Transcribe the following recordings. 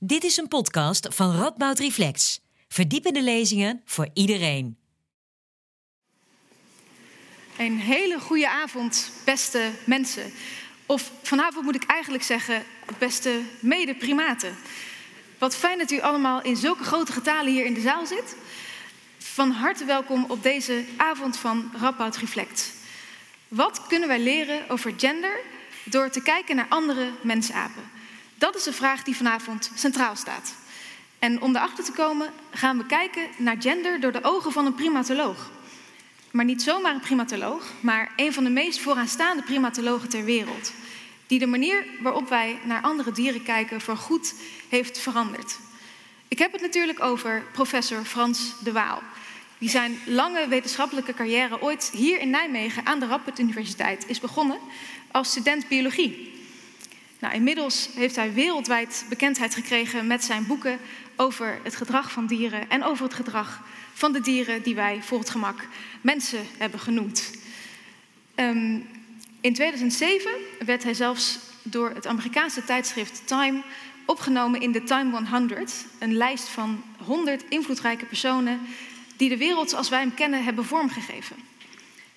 Dit is een podcast van Radboud Reflex. Verdiepende lezingen voor iedereen. Een hele goede avond, beste mensen. Of vanavond moet ik eigenlijk zeggen, beste medeprimaten. Wat fijn dat u allemaal in zulke grote getalen hier in de zaal zit. Van harte welkom op deze avond van Radboud Reflect. Wat kunnen wij leren over gender door te kijken naar andere mensapen? Dat is de vraag die vanavond centraal staat. En om daarachter te komen gaan we kijken naar gender door de ogen van een primatoloog. Maar niet zomaar een primatoloog, maar een van de meest vooraanstaande primatologen ter wereld. Die de manier waarop wij naar andere dieren kijken voorgoed heeft veranderd. Ik heb het natuurlijk over professor Frans de Waal. Die zijn lange wetenschappelijke carrière ooit hier in Nijmegen aan de Radboud Universiteit is begonnen als student biologie. Nou, inmiddels heeft hij wereldwijd bekendheid gekregen met zijn boeken over het gedrag van dieren en over het gedrag van de dieren die wij voor het gemak mensen hebben genoemd. Um, in 2007 werd hij zelfs door het Amerikaanse tijdschrift Time opgenomen in de Time 100, een lijst van 100 invloedrijke personen die de wereld zoals wij hem kennen hebben vormgegeven.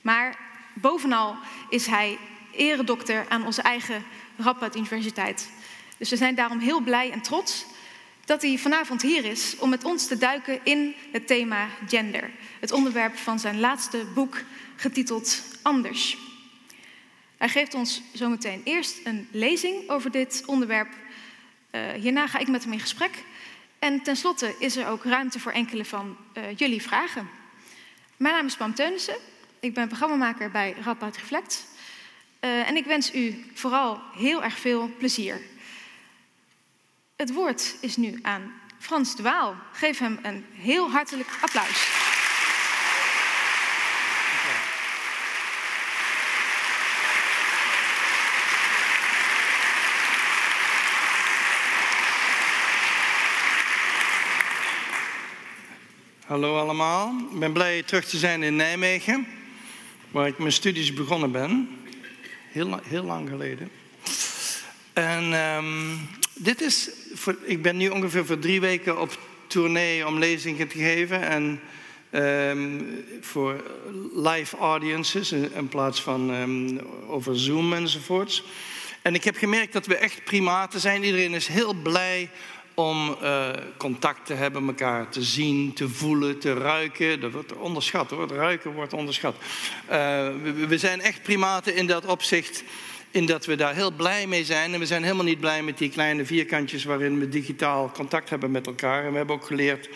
Maar bovenal is hij eredokter aan onze eigen Radboud Universiteit. Dus we zijn daarom heel blij en trots dat hij vanavond hier is om met ons te duiken in het thema gender. Het onderwerp van zijn laatste boek getiteld Anders. Hij geeft ons zometeen eerst een lezing over dit onderwerp. Uh, hierna ga ik met hem in gesprek. En tenslotte is er ook ruimte voor enkele van uh, jullie vragen. Mijn naam is Pam Teunissen. Ik ben programmamaker bij Radboud Reflect. Uh, en ik wens u vooral heel erg veel plezier. Het woord is nu aan Frans de Waal. Geef hem een heel hartelijk applaus. Hallo allemaal, ik ben blij terug te zijn in Nijmegen, waar ik mijn studies begonnen ben. Heel, heel lang geleden. En um, dit is, voor, ik ben nu ongeveer voor drie weken op tournee om lezingen te geven. En um, voor live audiences in plaats van um, over Zoom enzovoorts. En ik heb gemerkt dat we echt primaten zijn. Iedereen is heel blij om uh, contact te hebben, elkaar te zien, te voelen, te ruiken. Dat wordt onderschat hoor, het ruiken wordt onderschat. Uh, we, we, zijn echt primaten in dat opzicht, in dat we daar heel blij mee zijn. En we zijn helemaal niet blij met die kleine vierkantjes waarin we digitaal contact hebben met elkaar. En we hebben ook geleerd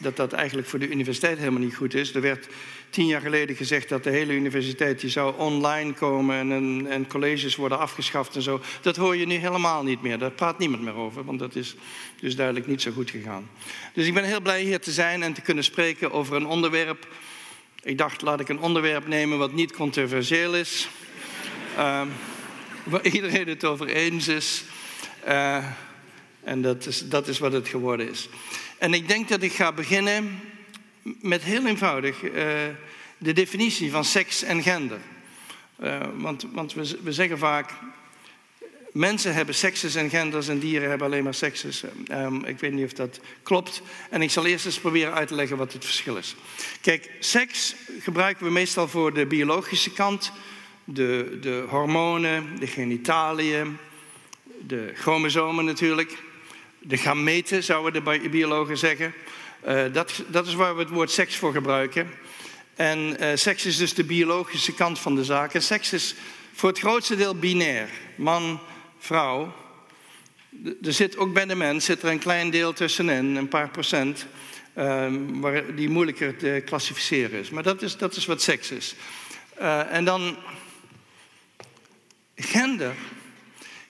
dat dat eigenlijk voor de universiteit helemaal niet goed is. Er werd tien jaar geleden gezegd dat de hele universiteit die zou online komen en, en, colleges worden afgeschaft en zo. Dat hoor je nu helemaal niet meer. Daar praat niemand meer over, want dat is dus duidelijk niet zo goed gegaan. Dus ik ben heel blij hier te zijn en te kunnen spreken over een onderwerp. Ik dacht, laat ik een onderwerp nemen wat niet controversieel is. Uh, waar iedereen het over eens is. Uh, en dat is, dat is wat het geworden is. En ik denk dat ik ga beginnen met heel eenvoudig uh, de definitie van seks en gender. Uh, want want we, we, zeggen vaak, mensen hebben sekses en genders en dieren hebben alleen maar sekses. Um, ik weet niet of dat klopt. En ik zal eerst eens proberen uit te leggen wat het verschil is. Kijk, seks gebruiken we meestal voor de biologische kant. De, de hormonen, de genitaliën, de chromosomen natuurlijk. De gameten, zouden de biologen zeggen. Uh, dat, dat, is waar we het woord seks voor gebruiken. En uh, seks is dus de biologische kant van de zaak. En seks is voor het grootste deel binair. Man, vrouw. Er zit ook bij de mens zit er een klein deel tussenin, een paar procent, uh, waar die moeilijker te klassificeren is. Maar dat is, dat is wat seks is. Uh, en dan gender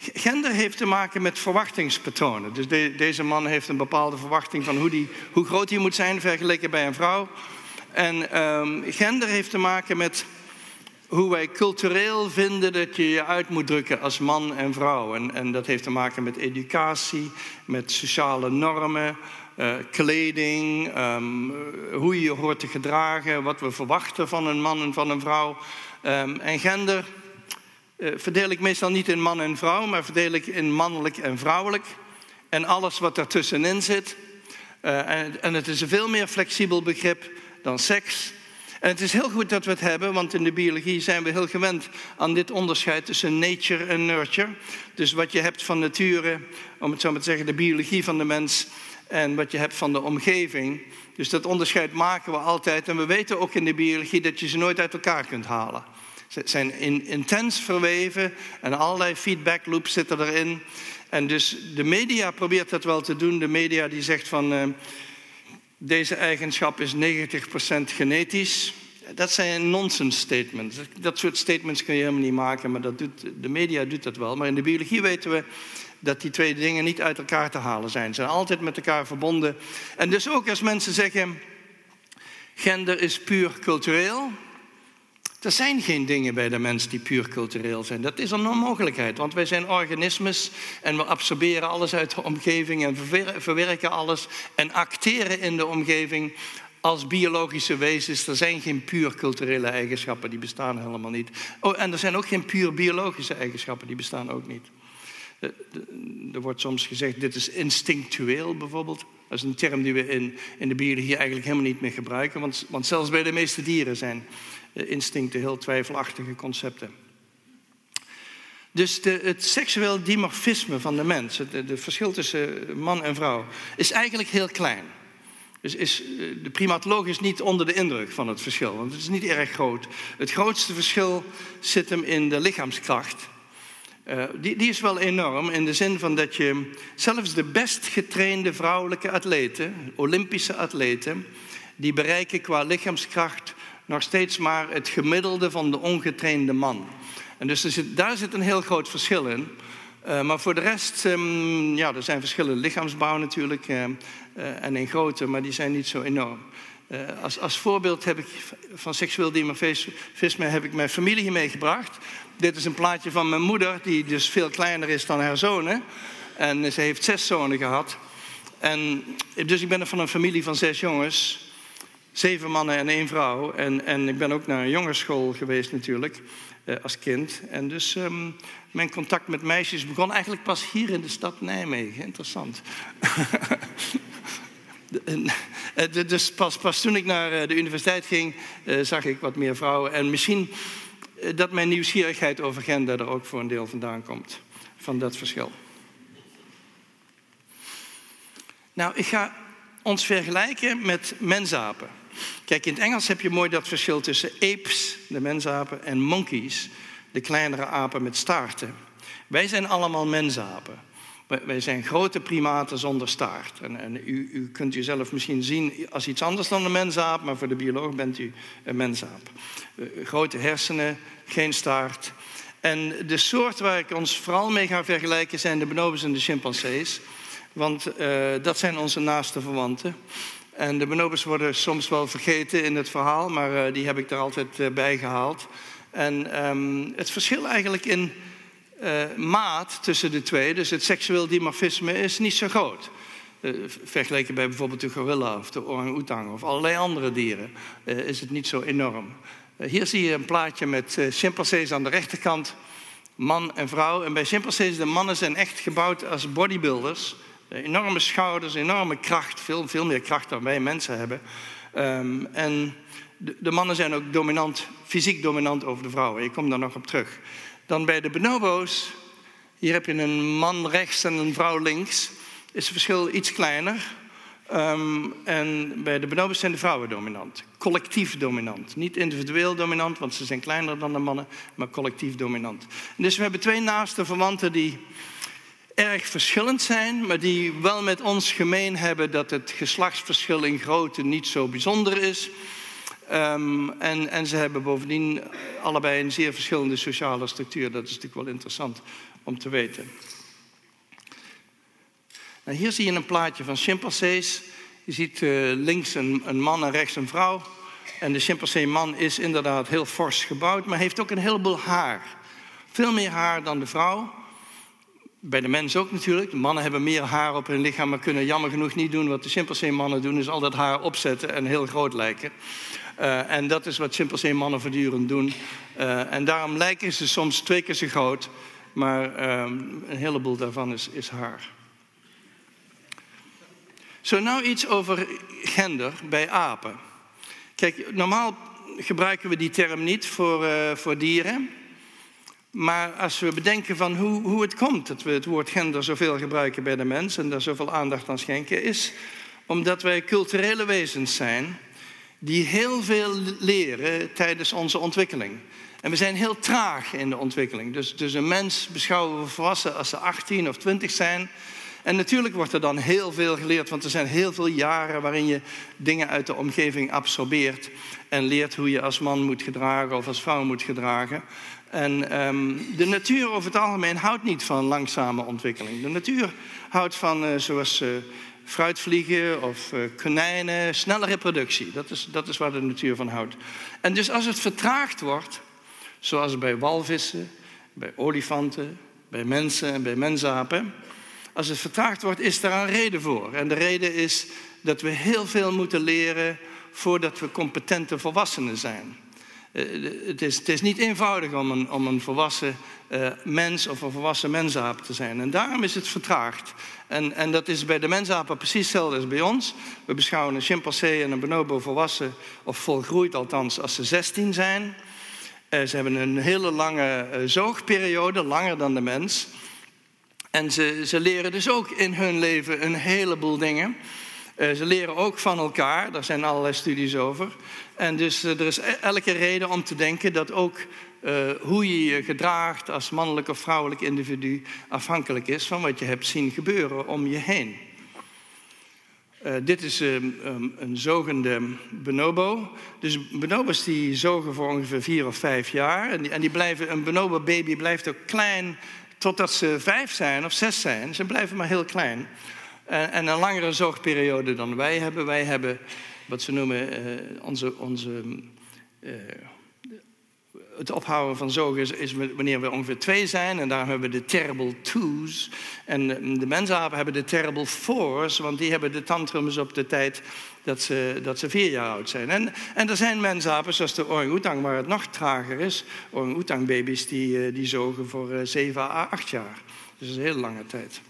Gender heeft te maken met verwachtingspatronen. Dus de, deze man heeft een bepaalde verwachting van hoe, die, hoe groot hij moet zijn vergeleken bij een vrouw. En um, gender heeft te maken met hoe wij cultureel vinden dat je je uit moet drukken als man en vrouw. En, en dat heeft te maken met educatie, met sociale normen, uh, kleding, um, hoe je je hoort te gedragen, wat we verwachten van een man en van een vrouw. Um, en gender uh, verdeel ik meestal niet in man en vrouw, maar verdeel ik in mannelijk en vrouwelijk. en alles wat daartussenin zit. Uh, en, en het is een veel meer flexibel begrip dan seks. En het is heel goed dat we het hebben, want in de biologie zijn we heel gewend aan dit onderscheid tussen nature en nurture. Dus wat je hebt van nature, om het zo maar te zeggen, de biologie van de mens en wat je hebt van de omgeving. Dus dat onderscheid maken we altijd. En we weten ook in de biologie dat je ze nooit uit elkaar kunt halen. Ze zijn intens verweven en allerlei feedback loops zitten erin. En dus de media probeert dat wel te doen. De media die zegt van uh, deze eigenschap is 90% genetisch. Dat zijn nonsense statements. Dat soort statements kun je helemaal niet maken, maar dat doet, de media doet dat wel. Maar in de biologie weten we dat die twee dingen niet uit elkaar te halen zijn. Ze zijn altijd met elkaar verbonden. En dus ook als mensen zeggen, gender is puur cultureel. Er zijn geen dingen bij de mens die puur cultureel zijn. Dat is een onmogelijkheid, want wij zijn organismes en we absorberen alles uit de omgeving en verwerken alles en acteren in de omgeving als biologische wezens. Er zijn geen puur culturele eigenschappen, die bestaan helemaal niet. Oh, en er zijn ook geen puur biologische eigenschappen, die bestaan ook niet. Er wordt soms gezegd, dit is instinctueel bijvoorbeeld. Dat is een term die we in, in de biologie eigenlijk helemaal niet meer gebruiken. Want, want zelfs bij de meeste dieren zijn instincten heel twijfelachtige concepten. Dus de, het seksueel dimorfisme van de mens, het verschil tussen man en vrouw, is eigenlijk heel klein. Dus is, eh, de primatoloog is niet onder de indruk van het verschil, want het is niet erg groot. Het grootste verschil zit hem in de lichaamskracht. Uh, die, die, is wel enorm in de zin van dat je zelfs de best getrainde vrouwelijke atleten, Olympische atleten, die bereiken qua lichaamskracht nog steeds maar het gemiddelde van de ongetrainde man. En dus zit, daar zit een heel groot verschil in. Uh, maar voor de rest, um, ja, er zijn verschillen lichaamsbouw natuurlijk uh, uh, en in grootte, maar die zijn niet zo enorm. als, als voorbeeld heb ik van seksueel dimorfisme heb ik mijn familie hier meegebracht. Dit is een plaatje van mijn moeder, die dus veel kleiner is dan haar zonen. En ze heeft zes zonen gehad. En, dus ik ben er van een familie van zes jongens. Zeven mannen en één vrouw. En, en ik ben ook naar een jongensschool geweest natuurlijk, eh, als kind. En dus um, mijn contact met meisjes begon eigenlijk pas hier in de stad Nijmegen. Interessant. Eh, dus pas, toen ik naar eh, de universiteit ging, zag ik wat meer vrouwen. En misschien dat mijn nieuwsgierigheid over gender er ook voor een deel vandaan komt. Van dat verschil. Nou, ik ga ons vergelijken met mensapen. Kijk, in het Engels heb je mooi dat verschil tussen apes, de mensapen, en monkeys, de kleinere apen met staarten. Wij zijn allemaal mensapen. Wij zijn grote primaten zonder staart. En, en u, u, kunt uzelf misschien zien als iets anders dan een mensaap, maar voor de bioloog bent u een mensaap. Uh, grote hersenen, geen staart. En de soort waar ik ons vooral mee ga vergelijken zijn de bonobos en de chimpansees. Want uh, dat zijn onze naaste verwanten. En de bonobos worden soms wel vergeten in het verhaal, maar uh, die heb ik er altijd uh, bij gehaald. En um, het verschil eigenlijk in uh, maat tussen de twee, dus het seksueel dimorfisme, is niet zo groot. vergeleken bij bijvoorbeeld de gorilla of de orang-oetang of allerlei andere dieren, is het niet zo enorm. hier zie je een plaatje met chimpansees aan de rechterkant, man en vrouw. En bij chimpansees, de mannen zijn echt gebouwd als bodybuilders Enorme schouders, enorme kracht, veel, veel meer kracht dan wij mensen hebben. Um, en de, de, mannen zijn ook dominant, fysiek dominant over de vrouwen. Ik kom daar nog op terug. Dan bij de bonobo's, hier heb je een man rechts en een vrouw links, is het verschil iets kleiner. Um, en bij de bonobos zijn de vrouwen dominant. Collectief dominant. Niet individueel dominant, want ze zijn kleiner dan de mannen, maar collectief dominant. En dus we hebben twee naaste verwanten die erg verschillend zijn, maar die wel met ons gemeen hebben dat het geslachtsverschil in grootte niet zo bijzonder is. Um, en, en, ze hebben bovendien allebei een zeer verschillende sociale structuur. Dat is natuurlijk wel interessant om te weten. Nou, hier zie je een plaatje van chimpansees. Je ziet uh, links een, een, man en rechts een vrouw. En de chimpansee-man is inderdaad heel fors gebouwd, maar heeft ook een heleboel haar. Veel meer haar dan de vrouw. Bij de mens ook natuurlijk. De mannen hebben meer haar op hun lichaam, maar kunnen jammer genoeg niet doen wat de chimpansee-mannen doen, is al dat haar opzetten en heel groot lijken. Uh, en dat is wat chimpansee-mannen voortdurend doen. Uh, en daarom lijken ze soms twee keer zo groot, maar uh, een heleboel daarvan is, is haar. Zo nou iets over gender bij apen. Kijk, normaal gebruiken we die term niet voor, uh, voor dieren. Maar als we bedenken van hoe, hoe het komt dat we het woord gender zoveel gebruiken bij de mens en daar zoveel aandacht aan schenken, is omdat wij culturele wezens zijn die heel veel leren tijdens onze ontwikkeling. En we zijn heel traag in de ontwikkeling. Dus, dus een mens beschouwen we volwassen als ze 18 of 20 zijn. En natuurlijk wordt er dan heel veel geleerd, want er zijn heel veel jaren waarin je dingen uit de omgeving absorbeert en leert hoe je als man moet gedragen of als vrouw moet gedragen. En um, de natuur over het algemeen houdt niet van langzame ontwikkeling. De natuur houdt van, uh, zoals uh, fruitvliegen of uh, konijnen, snelle reproductie. Dat is, dat is waar de natuur van houdt. En dus als het vertraagd wordt, zoals bij walvissen, bij olifanten, bij mensen en bij mensapen, als het vertraagd wordt, is daar een reden voor. En de reden is dat we heel veel moeten leren voordat we competente volwassenen zijn. Eh, het, is, het is, niet eenvoudig om een, om een volwassen uh, mens of een volwassen mensaap te zijn. En daarom is het vertraagd. En, en, dat is bij de mensapen precies hetzelfde als bij ons. We beschouwen een chimpansee en een bonobo volwassen, of volgroeid althans, als ze 16 zijn. Uh, ze hebben een hele lange zoogperiode, langer dan de mens. En ze, ze leren dus ook in hun leven een heleboel dingen. Uh, ze leren ook van elkaar, daar zijn allerlei studies over. En dus uh, er is e-, elke reden om te denken dat ook uh, hoe je je gedraagt als mannelijk of vrouwelijk individu afhankelijk is van wat je hebt zien gebeuren om je heen. dit is um, een zogende bonobo. Dus bonobos die zogen voor ongeveer vier of vijf jaar. En die, en die blijven, een bonobo baby blijft ook klein totdat ze vijf zijn of zes zijn. Ze blijven maar heel klein. En, en een langere zorgperiode dan wij hebben. Wij hebben wat ze noemen uh, onze. onze uh, het ophouden van zogen is, wanneer we ongeveer twee zijn. En daar hebben we de terrible twos. En de mensapen hebben de terrible fours. Want die hebben de tantrums op de tijd dat ze, dat ze vier jaar oud zijn. En, en er zijn mensapen, zoals de orang-oetang, waar het nog trager is. Orang-oetang-baby's die, eh, die zogen voor zeven à acht jaar. Dus dat is een hele lange tijd.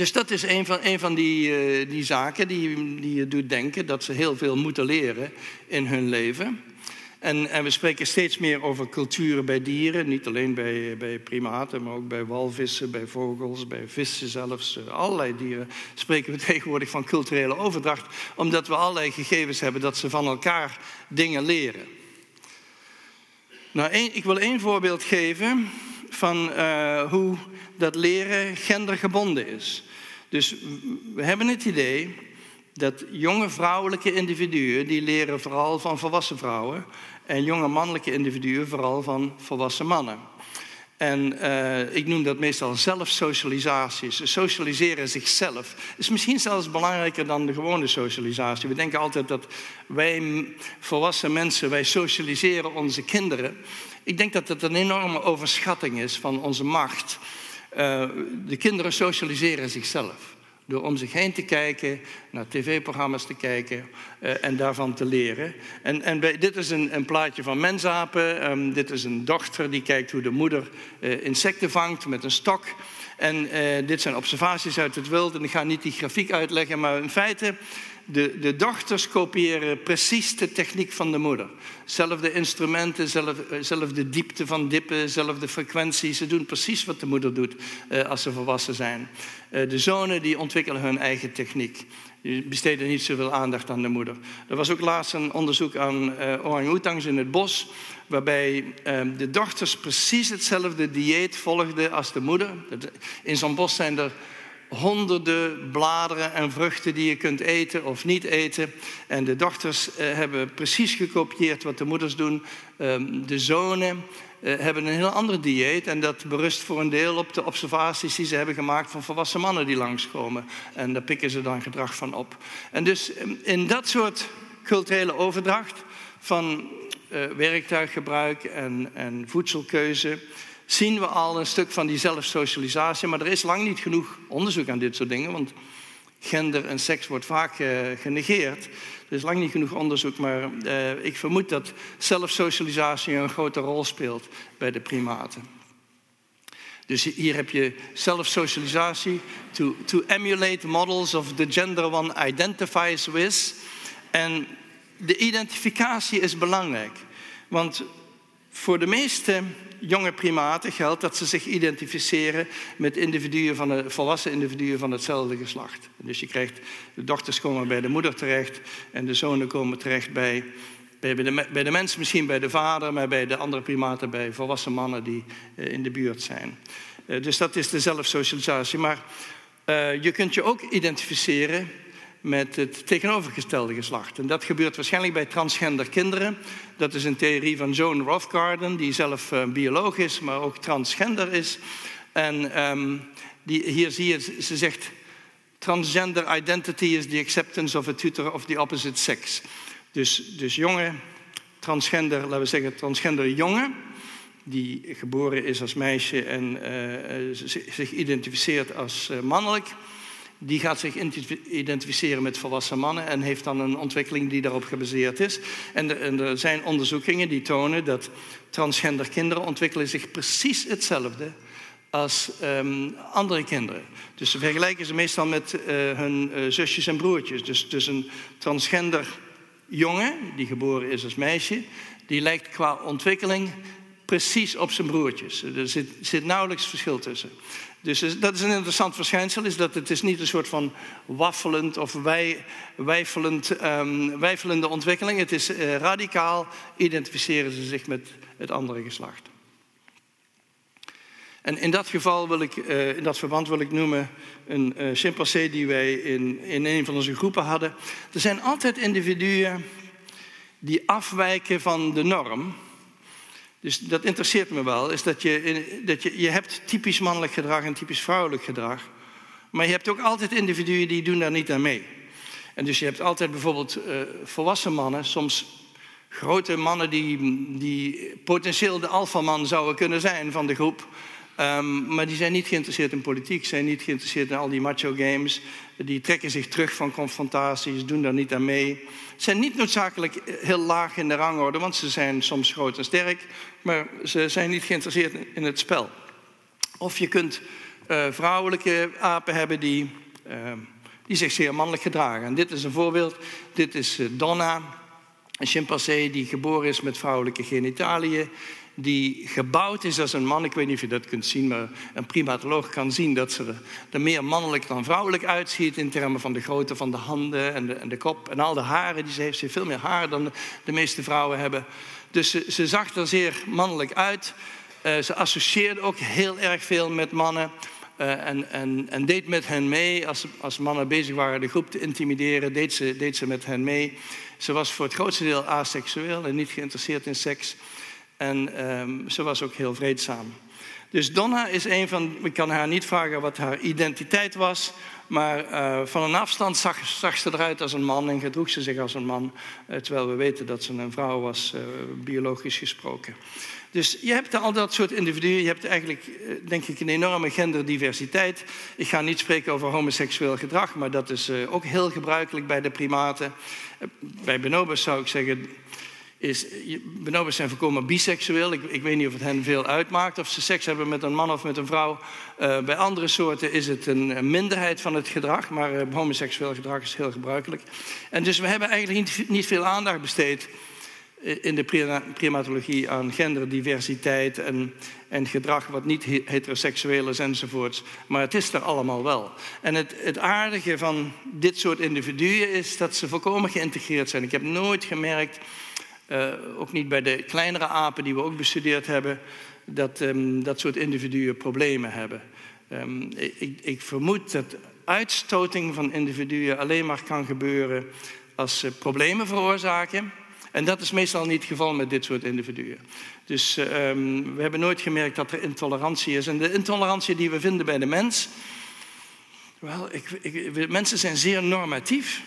Dus dat is een van, van die, uh, die zaken die, die je doet denken dat ze heel veel moeten leren in hun leven. En, en, we spreken steeds meer over culturen bij dieren, niet alleen bij, bij primaten, maar ook bij walvissen, bij vogels, bij vissen zelfs. Uh, allerlei dieren spreken we tegenwoordig van culturele overdracht, omdat we allerlei gegevens hebben dat ze van elkaar dingen leren. Nou, ik wil één voorbeeld geven van uh, hoe dat leren gendergebonden is. Dus we hebben het idee dat jonge vrouwelijke individuen, die leren vooral van volwassen vrouwen, en jonge mannelijke individuen vooral van volwassen mannen. En uh, ik noem dat meestal zelfsocialisatie. Ze socialiseren zichzelf. is misschien zelfs belangrijker dan de gewone socialisatie. We denken altijd dat wij volwassen mensen, wij socialiseren onze kinderen. Ik denk dat het een enorme overschatting is van onze macht. Uh, de kinderen socialiseren zichzelf. Door om zich heen te kijken, naar tv-programma's te kijken uh, en daarvan te leren. En, en dit is een, een, plaatje van mensapen. Um, dit is een dochter die kijkt hoe de moeder uh, insecten vangt met een stok. En dit zijn observaties uit het wild. En ik ga niet die grafiek uitleggen, maar in feite de, de dochters kopiëren precies de techniek van de moeder. Zelfde instrumenten, zelfde diepte van dippen, zelfde frequentie. Ze doen precies wat de moeder doet uh, als ze volwassen zijn. Uh, de zonen die ontwikkelen hun eigen techniek. Die besteden niet zoveel aandacht aan de moeder. Er was ook laatst een onderzoek aan uh, orang-oetangs in het bos, waarbij de dochters precies hetzelfde dieet volgden als de moeder. In zo'n bos zijn er honderden bladeren en vruchten die je kunt eten of niet eten. En de dochters eh, hebben precies gekopieerd wat de moeders doen. Ehm, de zonen eh, hebben een heel ander dieet. En dat berust voor een deel op de observaties die ze hebben gemaakt van volwassen mannen die langskomen. En daar pikken ze dan gedrag van op. En dus ehm, in dat soort culturele overdracht van uh, werktuiggebruik en, en voedselkeuze zien we al een stuk van die zelfsocialisatie. Maar er is lang niet genoeg onderzoek aan dit soort dingen, want gender en seks wordt vaak uh, genegeerd. Er is lang niet genoeg onderzoek, maar uh, ik vermoed dat zelfsocialisatie een grote rol speelt bij de primaten. Dus hier heb je zelfsocialisatie. To, to emulate models of the gender one identifies with. En de identificatie is belangrijk. Want voor de meeste jonge primaten geldt dat ze zich identificeren met individuen van de, volwassen individuen van hetzelfde geslacht. Dus je krijgt, de dochters komen bij de moeder terecht en de zonen komen terecht bij, bij, de, bij de mens, misschien bij de vader, maar bij de andere primaten bij volwassen mannen die eh, in de buurt zijn. Eh, dus dat is de zelfsocialisatie. Maar uh, je kunt je ook identificeren met het tegenovergestelde geslacht. En dat gebeurt waarschijnlijk bij transgender kinderen. Dat is een theorie van Joan Rothgarden, die zelf uh, bioloog is, maar ook transgender is. En um, die, hier zie je, ze zegt, transgender identity is the acceptance of a tutor of the opposite sex. Dus, dus jongen, transgender, laten we zeggen transgender jongen, die geboren is als meisje en uh, zich identificeert als mannelijk die gaat zich identificeren met volwassen mannen en heeft dan een ontwikkeling die daarop gebaseerd is. En er, zijn onderzoekingen die tonen dat transgender kinderen ontwikkelen zich precies hetzelfde als um, andere kinderen. Dus ze vergelijken ze meestal met uh, hun uh, zusjes en broertjes. Dus, dus een transgender jongen, die geboren is als meisje, die lijkt qua ontwikkeling precies op zijn broertjes. Er zit, zit nauwelijks verschil tussen. Dus dat is een interessant verschijnsel, is dat het is niet een soort van waffelend of wij, wijfelend, um, wijfelende ontwikkeling. Het is uh, radicaal, identificeren ze zich met het andere geslacht. En in dat geval wil ik, uh, in dat verband wil ik noemen een uh, chimpansee die wij in, in een van onze groepen hadden. Er zijn altijd individuen die afwijken van de norm. Dus dat interesseert me wel, is dat je, dat je, je hebt typisch mannelijk gedrag en typisch vrouwelijk gedrag. Maar je hebt ook altijd individuen die doen daar niet aan mee. En dus je hebt altijd bijvoorbeeld uh, volwassen mannen, soms grote mannen die, die potentieel de alfaman zouden kunnen zijn van de groep. Um, maar die zijn niet geïnteresseerd in politiek, zijn niet geïnteresseerd in al die macho games. Die trekken zich terug van confrontaties, doen daar niet aan mee. Zijn niet noodzakelijk heel laag in de rangorde, want ze zijn soms groot en sterk, maar ze zijn niet geïnteresseerd in het spel. Of je kunt uh, vrouwelijke apen hebben die, uh, die zich zeer mannelijk gedragen. En dit is een voorbeeld. Dit is Donna, een chimpansee die geboren is met vrouwelijke genitaliën die gebouwd is als een man. Ik weet niet of je dat kunt zien, maar een primatoloog kan zien dat ze er meer mannelijk dan vrouwelijk uitziet in termen van de grootte van de handen en de, en de kop en al de haren die ze heeft. Ze heeft veel meer haar dan de, meeste vrouwen hebben. Dus ze, zag er zeer mannelijk uit. Uh, ze associeerde ook heel erg veel met mannen. En, en, en, deed met hen mee. Als, als, mannen bezig waren de groep te intimideren, deed ze, deed ze met hen mee. Ze was voor het grootste deel aseksueel en niet geïnteresseerd in seks. En um, ze was ook heel vreedzaam. Dus Donna is een van, ik kan haar niet vragen wat haar identiteit was, maar uh, van een afstand zag, ze eruit als een man en gedroeg ze zich als een man, uh, terwijl we weten dat ze een vrouw was, uh, biologisch gesproken. Dus je hebt al dat soort individuen, je hebt eigenlijk, denk ik, een enorme genderdiversiteit. Ik ga niet spreken over homoseksueel gedrag, maar dat is ook heel gebruikelijk bij de primaten. Bij bonobos zou ik zeggen, is, zijn voorkomen biseksueel. Ik, ik, weet niet of het hen veel uitmaakt of ze seks hebben met een man of met een vrouw. Uh, bij andere soorten is het een, minderheid van het gedrag, maar uh, homoseksueel gedrag is heel gebruikelijk. En dus we hebben eigenlijk niet, veel aandacht besteed eh, in de primatologie aan genderdiversiteit en, en gedrag wat niet heteroseksueel is enzovoorts. Maar het is er allemaal wel. En het aardige van dit soort individuen is dat ze volkomen geïntegreerd zijn. Ik heb nooit gemerkt uh, ook niet bij de kleinere apen die we ook bestudeerd hebben, dat um, dat soort individuen problemen hebben. Um, ik, ik, vermoed dat uitstoting van individuen alleen maar kan gebeuren als ze problemen veroorzaken. En dat is meestal niet het geval met dit soort individuen. Dus um, we hebben nooit gemerkt dat er intolerantie is. En de intolerantie die we vinden bij de mens. Wel, mensen zijn zeer normatief.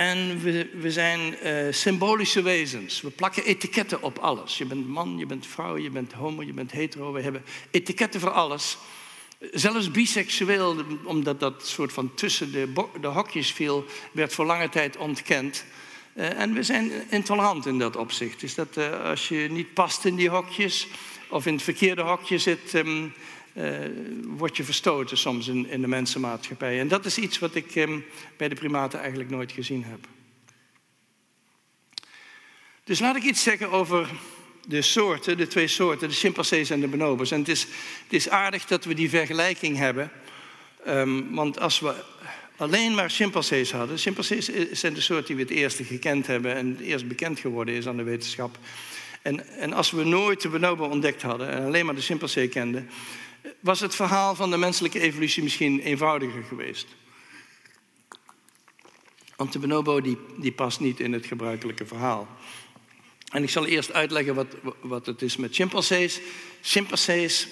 En we, we zijn uh, symbolische wezens. We plakken etiketten op alles. Je bent man, je bent vrouw, je bent homo, je bent hetero. We hebben etiketten voor alles. Zelfs biseksueel, omdat dat soort van tussen de, de hokjes viel, werd voor lange tijd ontkend. Uh, en we zijn intolerant in dat opzicht. Dus dat uh, als je niet past in die hokjes of in het verkeerde hokje zit, um, uh, word je verstoten soms in, in de mensenmaatschappij. En dat is iets wat ik um, bij de primaten eigenlijk nooit gezien heb. Dus laat ik iets zeggen over de soorten, de twee soorten, de chimpansees en de bonobos. En het is, het is aardig dat we die vergelijking hebben. Um, want als we alleen maar chimpansees hadden. Chimpansees zijn de soort die we het eerste gekend hebben en het eerst bekend geworden is aan de wetenschap. En, en als we nooit de bonobo ontdekt hadden en alleen maar de chimpansee kenden, was het verhaal van de menselijke evolutie misschien eenvoudiger geweest. Want de bonobo die, die past niet in het gebruikelijke verhaal. En ik zal eerst uitleggen wat, wat het is met chimpansees. Chimpansees,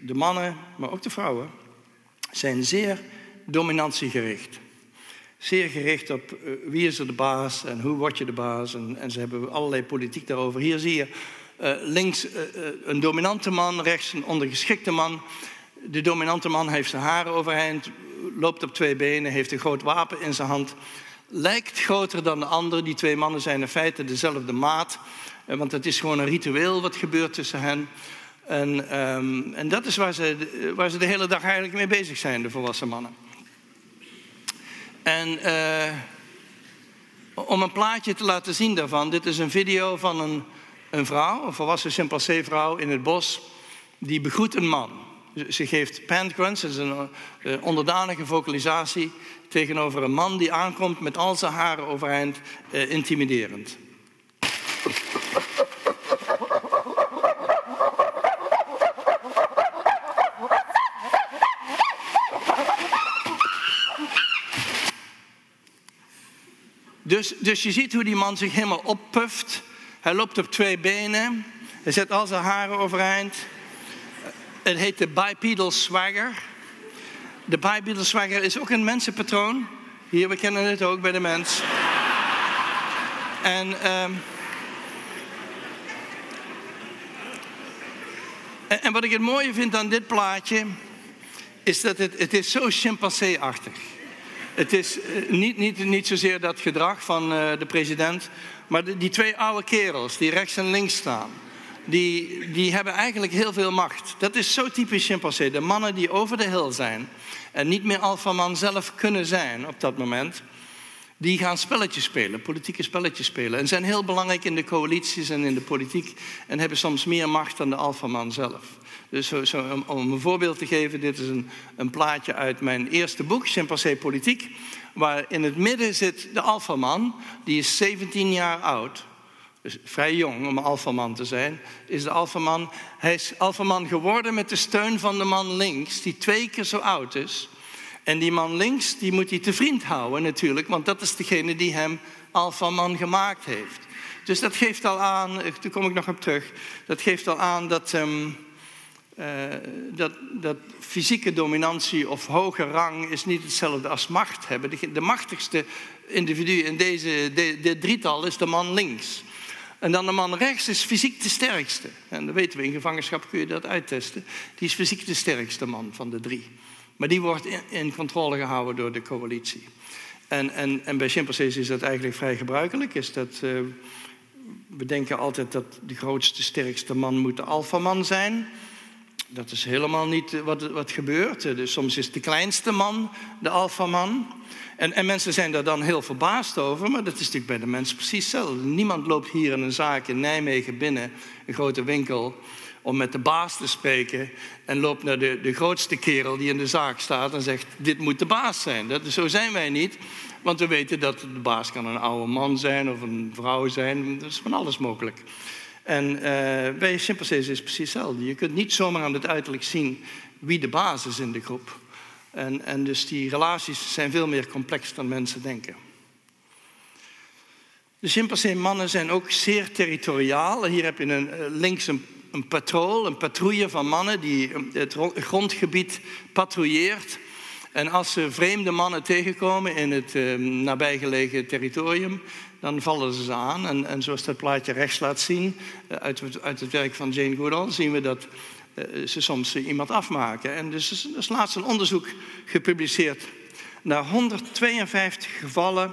de mannen, maar ook de vrouwen, zijn zeer dominantiegericht. Zeer gericht op uh, wie is er de baas en hoe word je de baas. En, en ze hebben allerlei politiek daarover. Hier zie je uh, links uh, een dominante man, rechts een ondergeschikte man. De dominante man heeft zijn haren overeind, loopt op twee benen, heeft een groot wapen in zijn hand. Lijkt groter dan de ander. Die twee mannen zijn in feite dezelfde maat. Want het is gewoon een ritueel wat gebeurt tussen hen. En, um, en dat is waar ze, waar ze de hele dag eigenlijk mee bezig zijn, de volwassen mannen. En om een plaatje te laten zien daarvan, dit is een video van een, een vrouw, een volwassen chimpansee-vrouw in het bos, die begroet een man. Ze geeft grunts, dat is een uh, onderdanige vocalisatie, tegenover een man die aankomt met al zijn haren overeind, uh, intimiderend. Dus, dus je ziet hoe die man zich helemaal oppuft. Hij loopt op twee benen. Hij zet al zijn haren overeind. Het heet de bipedal swagger. De bipedal swagger is ook een mensenpatroon. Hier, we kennen het ook bij de mens. En, um, en, wat ik het mooie vind aan dit plaatje, is dat het, het is zo chimpansee-achtig is. Het is eh, niet, niet, niet zozeer dat gedrag van uh, de president, maar die twee oude kerels die rechts en links staan, die, die hebben eigenlijk heel veel macht. Dat is zo typisch chimpansee. De mannen die over de hill zijn en niet meer alfaman zelf kunnen zijn op dat moment, die gaan spelletjes spelen, politieke spelletjes spelen. En zijn heel belangrijk in de coalities en in de politiek en hebben soms meer macht dan de alfaman zelf. Dus zo, zo, om, een voorbeeld te geven, dit is een, een plaatje uit mijn eerste boek, Chimpansee Politiek, waar in het midden zit de alfaman, die is 17 jaar oud. Dus vrij jong om alfaman te zijn, is de alfaman. Hij is alfaman geworden met de steun van de man links, die twee keer zo oud is. En die man links, die moet hij te vriend houden natuurlijk, want dat is degene die hem alfaman gemaakt heeft. Dus dat geeft al aan, daar kom ik nog op terug, dat geeft al aan dat... Uh, dat, dat, fysieke dominantie of hoge rang is niet hetzelfde als macht hebben. De, de machtigste individu in deze de, de, drietal is de man links. En dan de man rechts is fysiek de sterkste. En dat weten we, in gevangenschap kun je dat uittesten. Die is fysiek de sterkste man van de drie. Maar die wordt in, controle gehouden door de coalitie. En, en, en bij chimpansees is dat eigenlijk vrij gebruikelijk. Is dat, uh, we denken altijd dat de grootste, sterkste man moet de alfaman zijn dat is helemaal niet wat, wat gebeurt. Dus soms is de kleinste man de alfaman. En, en mensen zijn daar dan heel verbaasd over, maar dat is natuurlijk bij de mens precies hetzelfde. Niemand loopt hier in een zaak in Nijmegen binnen, een grote winkel, om met de baas te spreken en loopt naar de, de grootste kerel die in de zaak staat en zegt: Dit moet de baas zijn. Dat, zo zijn wij niet, want we weten dat de baas kan een oude man zijn of een vrouw zijn. Dat is van alles mogelijk. En uh, bij chimpansees is het precies hetzelfde. Je kunt niet zomaar aan het uiterlijk zien wie de baas is in de groep. En, en dus die relaties zijn veel meer complex dan mensen denken. De chimpansee-mannen zijn ook zeer territoriaal. Hier heb je een, eh, links een, een een patrouille van mannen die het grondgebied patrouilleert. En als ze vreemde mannen tegenkomen in het uh, nabijgelegen territorium, dan vallen ze aan. En, en zoals dat plaatje rechts laat zien, eh, uit, uit het werk van Jane Goodall, zien we dat uh, ze soms iemand afmaken. En dus er is laatst een onderzoek gepubliceerd naar 152 gevallen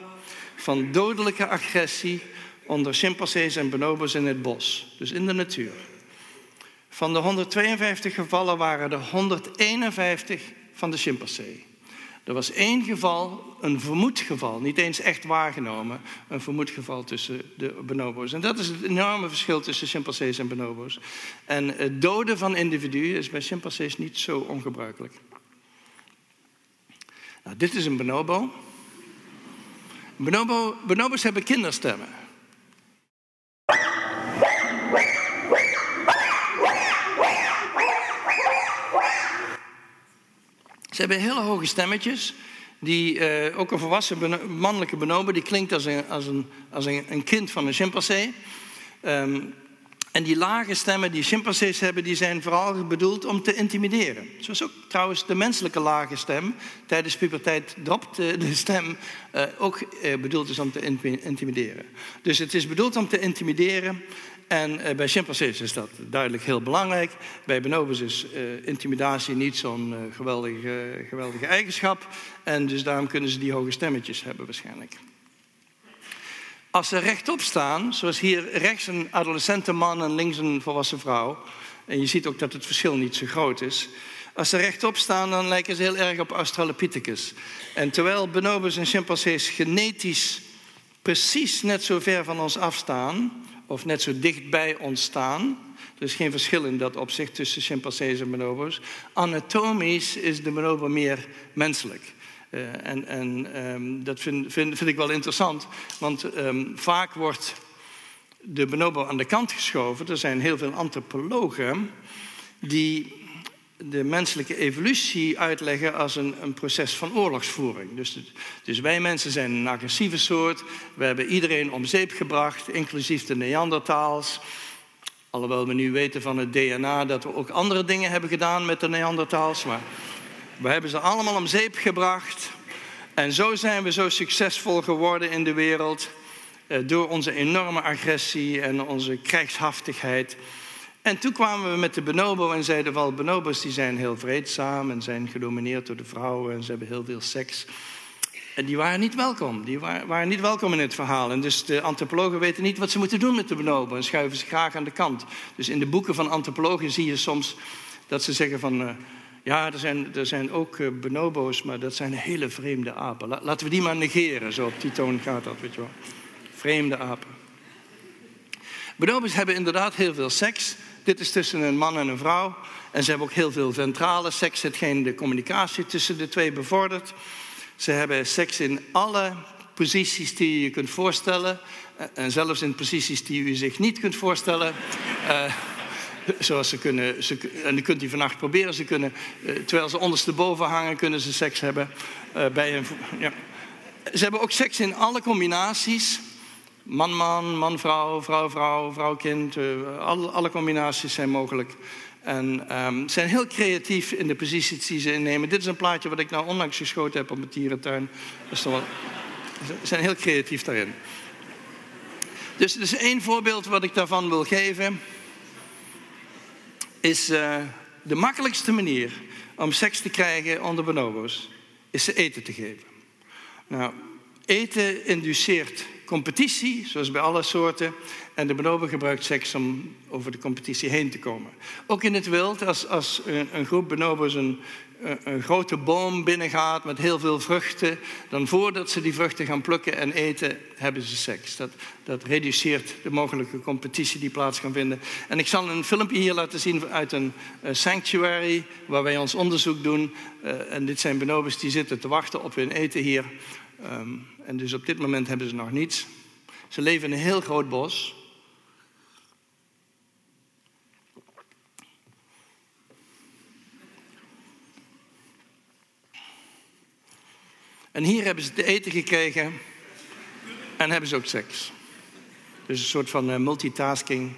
van dodelijke agressie onder chimpansees en bonobos in het bos, dus in de natuur. Van de 152 gevallen waren er 151 van de chimpansee. Er was één geval, een vermoed geval, niet eens echt waargenomen, een vermoed geval tussen de bonobo's. En dat is het enorme verschil tussen chimpansees en bonobo's. En het doden van individuen is bij chimpansees niet zo ongebruikelijk. Nou, dit is een bonobo. bonobo bonobo's hebben kinderstemmen. Ze hebben hele hoge stemmetjes. Die, uh, ook een volwassen mannelijke bonobo, die klinkt als een, als een, als een, een kind van een chimpansee. Um, en die lage stemmen die chimpansees hebben, die zijn vooral bedoeld om te intimideren. Zoals ook trouwens de menselijke lage stem. Tijdens puberteit dropt de stem uh, ook bedoeld is om te intimideren. Dus het is bedoeld om te intimideren en uh, bij chimpansees is dat duidelijk heel belangrijk. Bij bonobos is uh, intimidatie niet zo'n uh, geweldige, geweldige eigenschap. En dus daarom kunnen ze die hoge stemmetjes hebben waarschijnlijk. Als ze rechtop staan, zoals hier rechts een adolescente man en links een volwassen vrouw. En je ziet ook dat het verschil niet zo groot is. Als ze rechtop staan, dan lijken ze heel erg op Australopithecus. En terwijl bonobos en chimpansees genetisch precies net zo ver van ons afstaan, of net zo dichtbij ontstaan. Er is geen verschil in dat opzicht tussen chimpansees en bonobo's. Anatomisch is de bonobo meer menselijk. Uh, en, en um, dat vind, vind, vind, ik wel interessant, want um, vaak wordt de bonobo aan de kant geschoven. Er zijn heel veel antropologen die de menselijke evolutie uitleggen als een, een proces van oorlogsvoering. Dus, dus, wij mensen zijn een agressieve soort. We hebben iedereen om zeep gebracht, inclusief de Neandertaals. Alhoewel we nu weten van het DNA dat we ook andere dingen hebben gedaan met de Neandertaals. Maar we hebben ze allemaal om zeep gebracht. En zo zijn we zo succesvol geworden in de wereld. Eh, door onze enorme agressie en onze krijgshaftigheid. En toen kwamen we met de bonobo en zeiden wel, bonobos die zijn heel vreedzaam en zijn gedomineerd door de vrouwen en ze hebben heel veel seks. En die waren niet welkom. Die waren, waren niet welkom in het verhaal. En dus de antropologen weten niet wat ze moeten doen met de bonobo en schuiven ze graag aan de kant. Dus in de boeken van antropologen zie je soms dat ze zeggen van... Uh, ja, er zijn, er zijn ook uh, bonobo's, maar dat zijn hele vreemde apen. laten we die maar negeren. Zo op die toon gaat dat, weet je wel. Vreemde apen. Bonobo's hebben inderdaad heel veel seks. Dit is tussen een man en een vrouw. En ze hebben ook heel veel ventrale seks, hetgeen de communicatie tussen de twee bevordert. Ze hebben seks in alle posities die je kunt voorstellen. Eh, en zelfs in posities die u zich niet kunt voorstellen. Uh, zoals ze kunnen, ze, en dan kunt u vannacht proberen. Ze kunnen, uh, terwijl ze ondersteboven hangen, kunnen ze seks hebben. Bij een, ja. Ze hebben ook seks in alle combinaties man-man, man-vrouw, vrouw-vrouw, vrouw-kind. Uh, alle, alle, combinaties zijn mogelijk. En um, zijn heel creatief in de posities die ze innemen. Dit is een plaatje wat ik nou onlangs geschoten heb op mijn dierentuin. Dat wel, ze zijn heel creatief daarin. Dus is één voorbeeld wat ik daarvan wil geven. Is uh, de makkelijkste manier om seks te krijgen onder bonobo's, is ze eten te geven. Nou, eten induceert competitie, zoals bij alle soorten. En de bonobo gebruikt seks om over de competitie heen te komen. Ook in het wild, als, als een, een groep bonobos een, een, grote boom binnengaat met heel veel vruchten, dan voordat ze die vruchten gaan plukken en eten, hebben ze seks. Dat, dat reduceert de mogelijke competitie die plaats kan vinden. En ik zal een filmpje hier laten zien uit een sanctuary, waar wij ons onderzoek doen. Uh, en dit zijn bonobos die zitten te wachten op hun eten hier. Um, en dus op dit moment hebben ze nog niets. Ze leven in een heel groot bos. En hier hebben ze te eten gekregen en hebben ze ook seks. Dus een soort van uh, multitasking.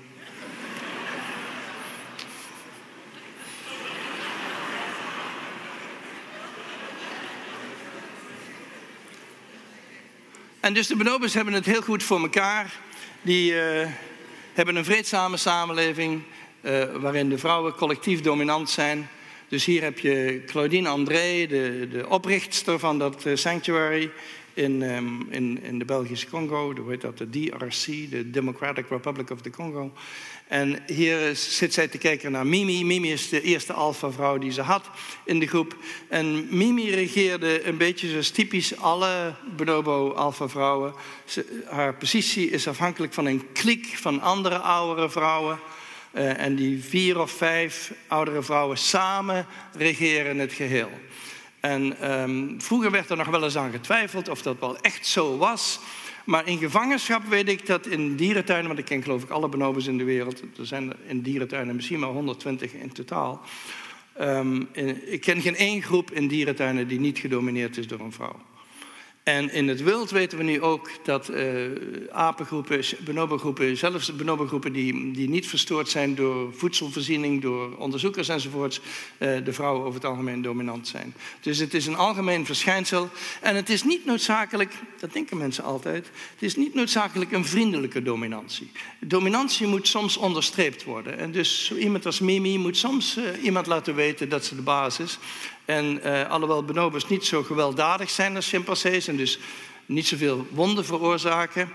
En dus de bonobos hebben het heel goed voor elkaar. Die uh, hebben een vreedzame samenleving uh, waarin de vrouwen collectief dominant zijn. Dus hier heb je Claudine André, de, de oprichtster van dat uh, sanctuary. In, ehm, in, in de Belgische Congo, hoe heet dat, de DRC, de Democratic Republic of the Congo. En hier zit zij te kijken naar Mimi. Mimi is de eerste alfa-vrouw die ze had in de groep. En Mimi regeerde een beetje zoals typisch alle bonobo alfa-vrouwen. Haar positie is afhankelijk van een kliek van andere oudere vrouwen. Uh, en die vier of vijf oudere vrouwen samen regeren het geheel. En um, vroeger werd er nog wel eens aan getwijfeld of dat wel echt zo was. Maar in gevangenschap weet ik dat in dierentuinen, want ik ken geloof ik alle bonobos in de wereld, er zijn in dierentuinen misschien maar 120 in totaal. Um, ik ken geen één groep in dierentuinen die niet gedomineerd is door een vrouw. En in het wild weten we nu ook dat uh, apengroepen, bonobogroepen, zelfs bonobogroepen die, die niet verstoord zijn door voedselvoorziening, door onderzoekers enzovoorts, uh, de vrouwen over het algemeen dominant zijn. Dus het is een algemeen verschijnsel. En het is niet noodzakelijk, dat denken mensen altijd, het is niet noodzakelijk een vriendelijke dominantie. Dominantie moet soms onderstreept worden. En dus iemand als Mimi moet soms uh, iemand laten weten dat ze de baas is. En uh, alhoewel bonobos niet zo gewelddadig zijn als chimpansees en dus niet zoveel wonden veroorzaken,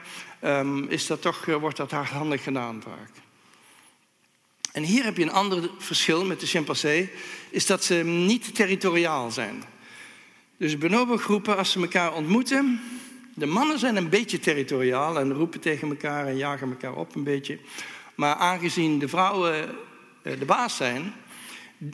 um, is dat toch, uh, wordt dat hardhandig gedaan vaak. En hier heb je een ander verschil met de chimpansee, is dat ze niet territoriaal zijn. Dus bonobo-groepen, als ze elkaar ontmoeten, de mannen zijn een beetje territoriaal en roepen tegen elkaar en jagen elkaar op een beetje. Maar aangezien de vrouwen uh, de baas zijn,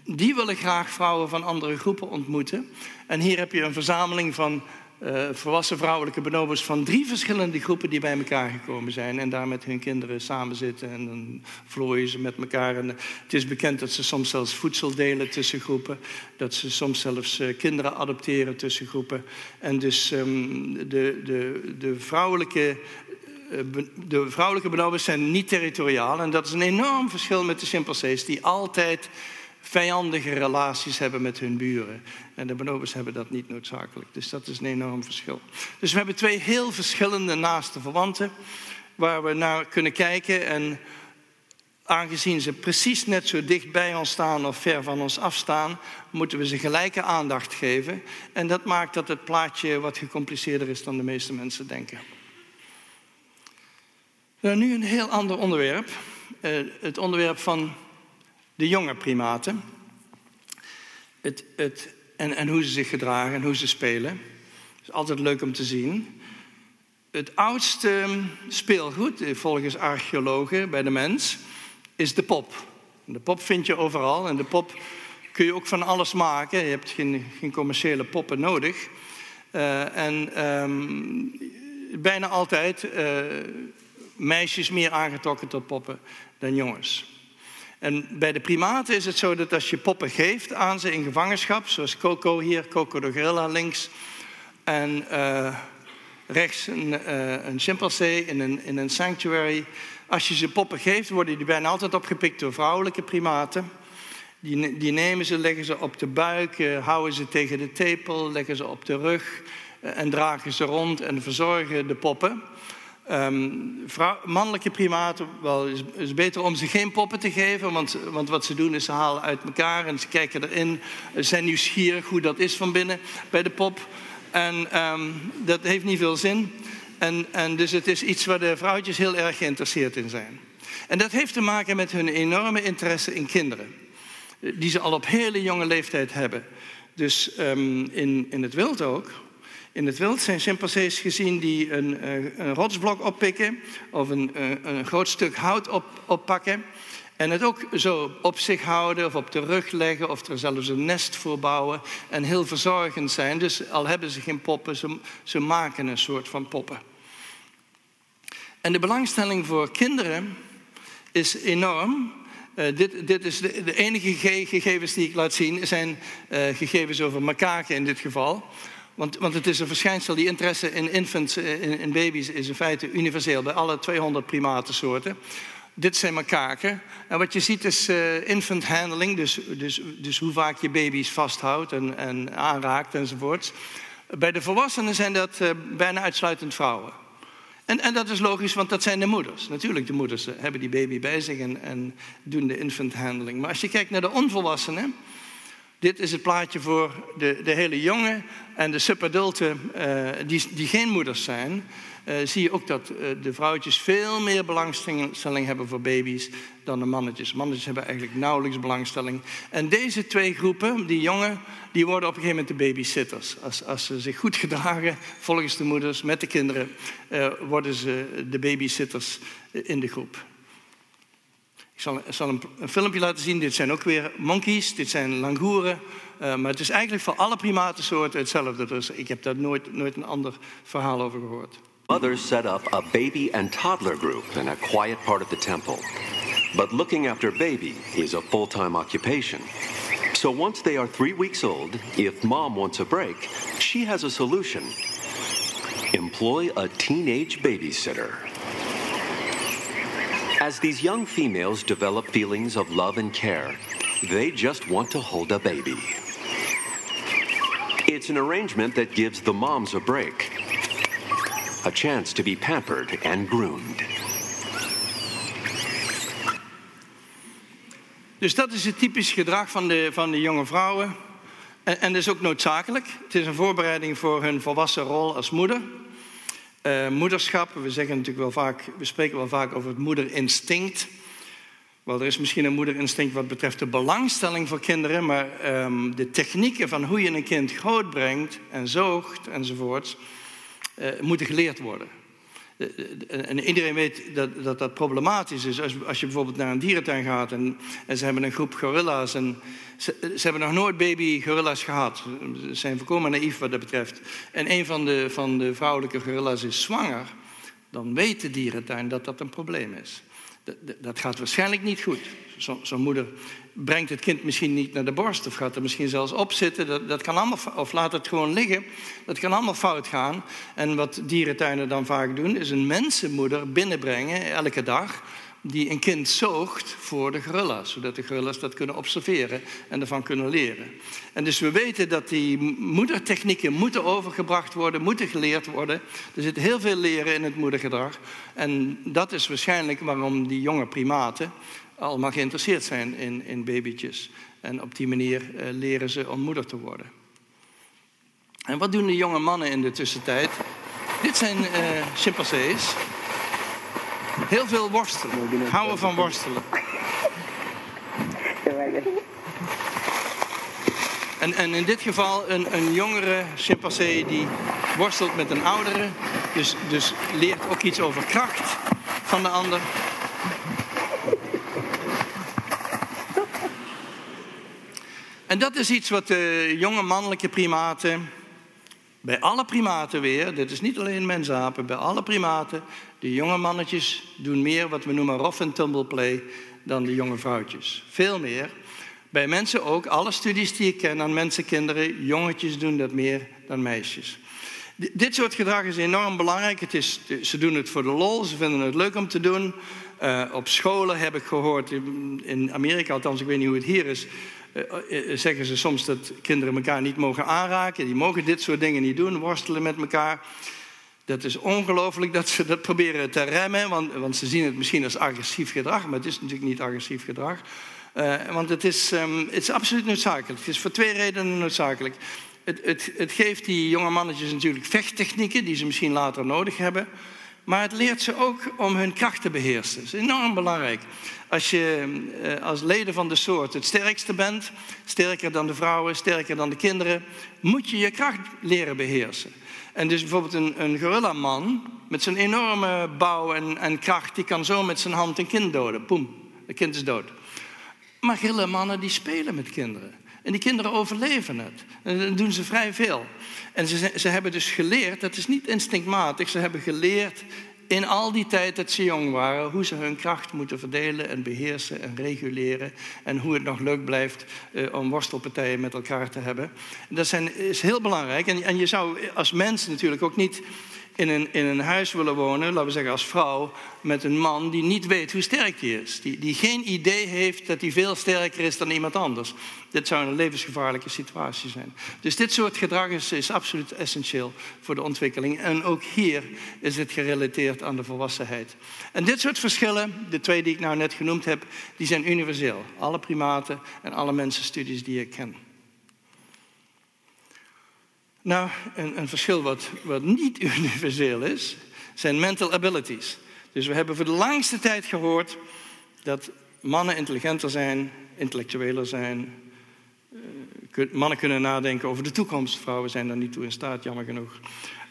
die willen graag vrouwen van andere groepen ontmoeten. En hier heb je een verzameling van uh, volwassen vrouwelijke bonobos van drie verschillende groepen die bij elkaar gekomen zijn en daar met hun kinderen samen zitten en dan vlooien ze met elkaar. En het is bekend dat ze soms zelfs voedsel delen tussen groepen, dat ze soms zelfs uh, kinderen adopteren tussen groepen. En dus um, de, de, de vrouwelijke eh, de vrouwelijke zijn niet territoriaal en dat is een enorm verschil met de chimpansees die altijd vijandige relaties hebben met hun buren. En de bonobos hebben dat niet noodzakelijk. Dus dat is een enorm verschil. Dus we hebben twee heel verschillende naaste verwanten waar we naar kunnen kijken. En aangezien ze precies net zo dicht bij ons staan of ver van ons afstaan, moeten we ze gelijke aandacht geven. En dat maakt dat het plaatje wat gecompliceerder is dan de meeste mensen denken. Nou, nu een heel ander onderwerp. Uh, het onderwerp van de jonge primaten. Het, het, en, en hoe ze zich gedragen en hoe ze spelen. Het is altijd leuk om te zien. Het oudste speelgoed, volgens archeologen bij de mens, is de pop. De pop vind je overal en de pop kun je ook van alles maken. Je hebt geen, geen commerciële poppen nodig. Uh, en um, bijna altijd uh, meisjes meer aangetrokken tot poppen dan jongens. En bij de primaten is het zo dat als je poppen geeft aan ze in gevangenschap, zoals Coco hier, Coco de gorilla links, en uh, rechts een, uh, een chimpansee in een, in een sanctuary. Als je ze poppen geeft, worden die bijna altijd opgepikt door vrouwelijke primaten. Die, die nemen ze, leggen ze op de buik, uh, houden ze tegen de tepel, leggen ze op de rug en dragen ze rond en verzorgen de poppen. Vrouw, mannelijke primaten, wel, is, is beter om ze geen poppen te geven, want, want wat ze doen is ze halen uit elkaar en ze kijken erin, zijn nieuwsgierig hoe dat is van binnen bij de pop. En um, dat heeft niet veel zin. En, en dus het is iets waar de vrouwtjes heel erg geïnteresseerd in zijn. En dat heeft te maken met hun enorme interesse in kinderen, die ze al op hele jonge leeftijd hebben. Dus um, in, in het wild ook, in het wild zijn chimpansees gezien die een, eh, een rotsblok oppikken of een, eh, een groot stuk hout op, oppakken. En het ook zo op zich houden of op de rug leggen of er zelfs een nest voor bouwen. En heel verzorgend zijn. Dus al hebben ze geen poppen, ze, maken een soort van poppen. En de belangstelling voor kinderen is enorm. Uh, dit, dit, is de, de enige gegevens die ik laat zien, zijn gegevens over makaken in dit geval. Want, want het is een verschijnsel, die interesse in infants, eh, in, baby's, is in feite universeel bij alle 200 primatensoorten. Dit zijn makaken. En wat je ziet is uh, infant handling, dus, dus, dus hoe vaak je baby's vasthoudt en, en aanraakt enzovoorts. Bij de volwassenen zijn dat uh, bijna uitsluitend vrouwen. En, en, dat is logisch, want dat zijn de moeders. Natuurlijk, de moeders hebben die baby bij zich en, en doen de infant handling. Maar als je kijkt naar de onvolwassenen, Dit is het plaatje voor de, de hele jongen en de subadulten uh, die, die geen moeders zijn. Uh, zie je ook dat uh, de vrouwtjes veel meer belangstelling hebben voor baby's dan de mannetjes. Mannetjes hebben eigenlijk nauwelijks belangstelling. En deze twee groepen, die jongen, die worden op een gegeven moment de babysitters. Als, als ze zich goed gedragen volgens de moeders met de kinderen, worden ze de babysitters in de groep. Ik zal, zal een, filmpje laten zien. Dit zijn ook weer monkeys, dit zijn langoeren. Uh, maar het is eigenlijk voor alle primatensoorten hetzelfde. Dus ik heb daar nooit, nooit een ander verhaal over gehoord. Mothers set up a baby and toddler group in a quiet part of the temple. But looking after baby is a full-time occupation. So once they are three weeks old, if mom wants a break, she has a solution. Employ a teenage babysitter. As these young females develop feelings of love and care, they just want to hold a baby. It's an arrangement that gives the moms a break, a chance to be pampered and groomed. Dus dat is het typisch gedrag van de, van de jonge vrouwen. En, en dat is ook noodzakelijk. Het is een voorbereiding voor hun volwassen rol als moeder. Uh, moederschap, we zeggen natuurlijk wel vaak, we spreken wel vaak over het moederinstinct. Wel, er is misschien een moederinstinct wat betreft de belangstelling voor kinderen, maar um, de technieken van hoe je een kind grootbrengt en zoogt enzovoort, uh, moeten geleerd worden. En iedereen weet dat, dat dat problematisch is. Als, als je bijvoorbeeld naar een dierentuin gaat en, en ze hebben een groep gorilla's. En ze, ze, hebben nog nooit baby gorilla's gehad. Ze zijn volkomen naïef wat dat betreft. En een van de, van de vrouwelijke gorilla's is zwanger. Dan weet de dierentuin dat dat een probleem is. Dat, dat gaat waarschijnlijk niet goed. Zo'n zo moeder brengt het kind misschien niet naar de borst of gaat er misschien zelfs op zitten. Dat, dat kan allemaal, of laat het gewoon liggen. Dat kan allemaal fout gaan. En wat dierentuinen dan vaak doen, is een mensenmoeder binnenbrengen elke dag die een kind zoogt voor de gorilla's, zodat de gorilla's dat kunnen observeren en ervan kunnen leren. En dus we weten dat die moedertechnieken moeten overgebracht worden, moeten geleerd worden. Er zit heel veel leren in het moedergedrag. En dat is waarschijnlijk waarom die jonge primaten allemaal geïnteresseerd zijn in, in babytjes. En op die manier uh, leren ze om moeder te worden. En wat doen de jonge mannen in de tussentijd? Dit zijn uh, chimpansees. Heel veel worstelen. Houden van worstelen. En, en in dit geval een, een jongere chimpansee die worstelt met een oudere. Dus, dus leert ook iets over kracht van de ander. En dat is iets wat de jonge mannelijke primaten, bij alle primaten weer, dit is niet alleen mensapen, bij alle primaten, de jonge mannetjes doen meer wat we noemen rough and tumble play dan de jonge vrouwtjes. Veel meer. Bij mensen ook, alle studies die ik ken aan mensenkinderen, jongetjes doen dat meer dan meisjes. Dit soort gedrag is enorm belangrijk. Het is, ze doen het voor de lol, ze vinden het leuk om te doen. Uh, op scholen heb ik gehoord, in Amerika althans, ik weet niet hoe het hier is, zeggen ze soms dat kinderen elkaar niet mogen aanraken. Die mogen dit soort dingen niet doen, worstelen met elkaar. Dat is ongelooflijk dat ze dat proberen te remmen, want, want, ze zien het misschien als agressief gedrag, maar het is natuurlijk niet agressief gedrag. Want het is, um, het is absoluut noodzakelijk. Het is voor twee redenen noodzakelijk. Het, het, het geeft die jonge mannetjes natuurlijk vechttechnieken die ze misschien later nodig hebben. Maar het leert ze ook om hun kracht te beheersen. Dat is enorm belangrijk. Als je eh, als leden van de soort het sterkste bent, sterker dan de vrouwen, sterker dan de kinderen, moet je je kracht leren beheersen. En dus bijvoorbeeld een, een gorillaman met zijn enorme bouw en, en, kracht, die kan zo met zijn hand een kind doden. Poem, het kind is dood. Maar mannen die spelen met kinderen. En die kinderen overleven het. En dat doen ze vrij veel. En ze, ze hebben dus geleerd, dat is niet instinctmatig, ze hebben geleerd in al die tijd dat ze jong waren, hoe ze hun kracht moeten verdelen en beheersen en reguleren. En hoe het nog leuk blijft uh, om worstelpartijen met elkaar te hebben. Dat zijn, is heel belangrijk. En, en je zou als mens natuurlijk ook niet in een, in een huis willen wonen, laten we zeggen als vrouw, met een man die niet weet hoe sterk hij is. Die, die geen idee heeft dat hij veel sterker is dan iemand anders. Dit zou een levensgevaarlijke situatie zijn. Dus dit soort gedrag is, is absoluut essentieel voor de ontwikkeling. En ook hier is het gerelateerd aan de volwassenheid. En dit soort verschillen, de twee die ik nou net genoemd heb, die zijn universeel. Alle primaten en alle mensenstudies die ik ken. Nou, een, verschil wat, wat niet universeel is, zijn mental abilities. Dus we hebben voor de langste tijd gehoord dat mannen intelligenter zijn, intellectueler zijn. Uh, mannen kunnen nadenken over de toekomst. Vrouwen zijn daar niet toe in staat, jammer genoeg.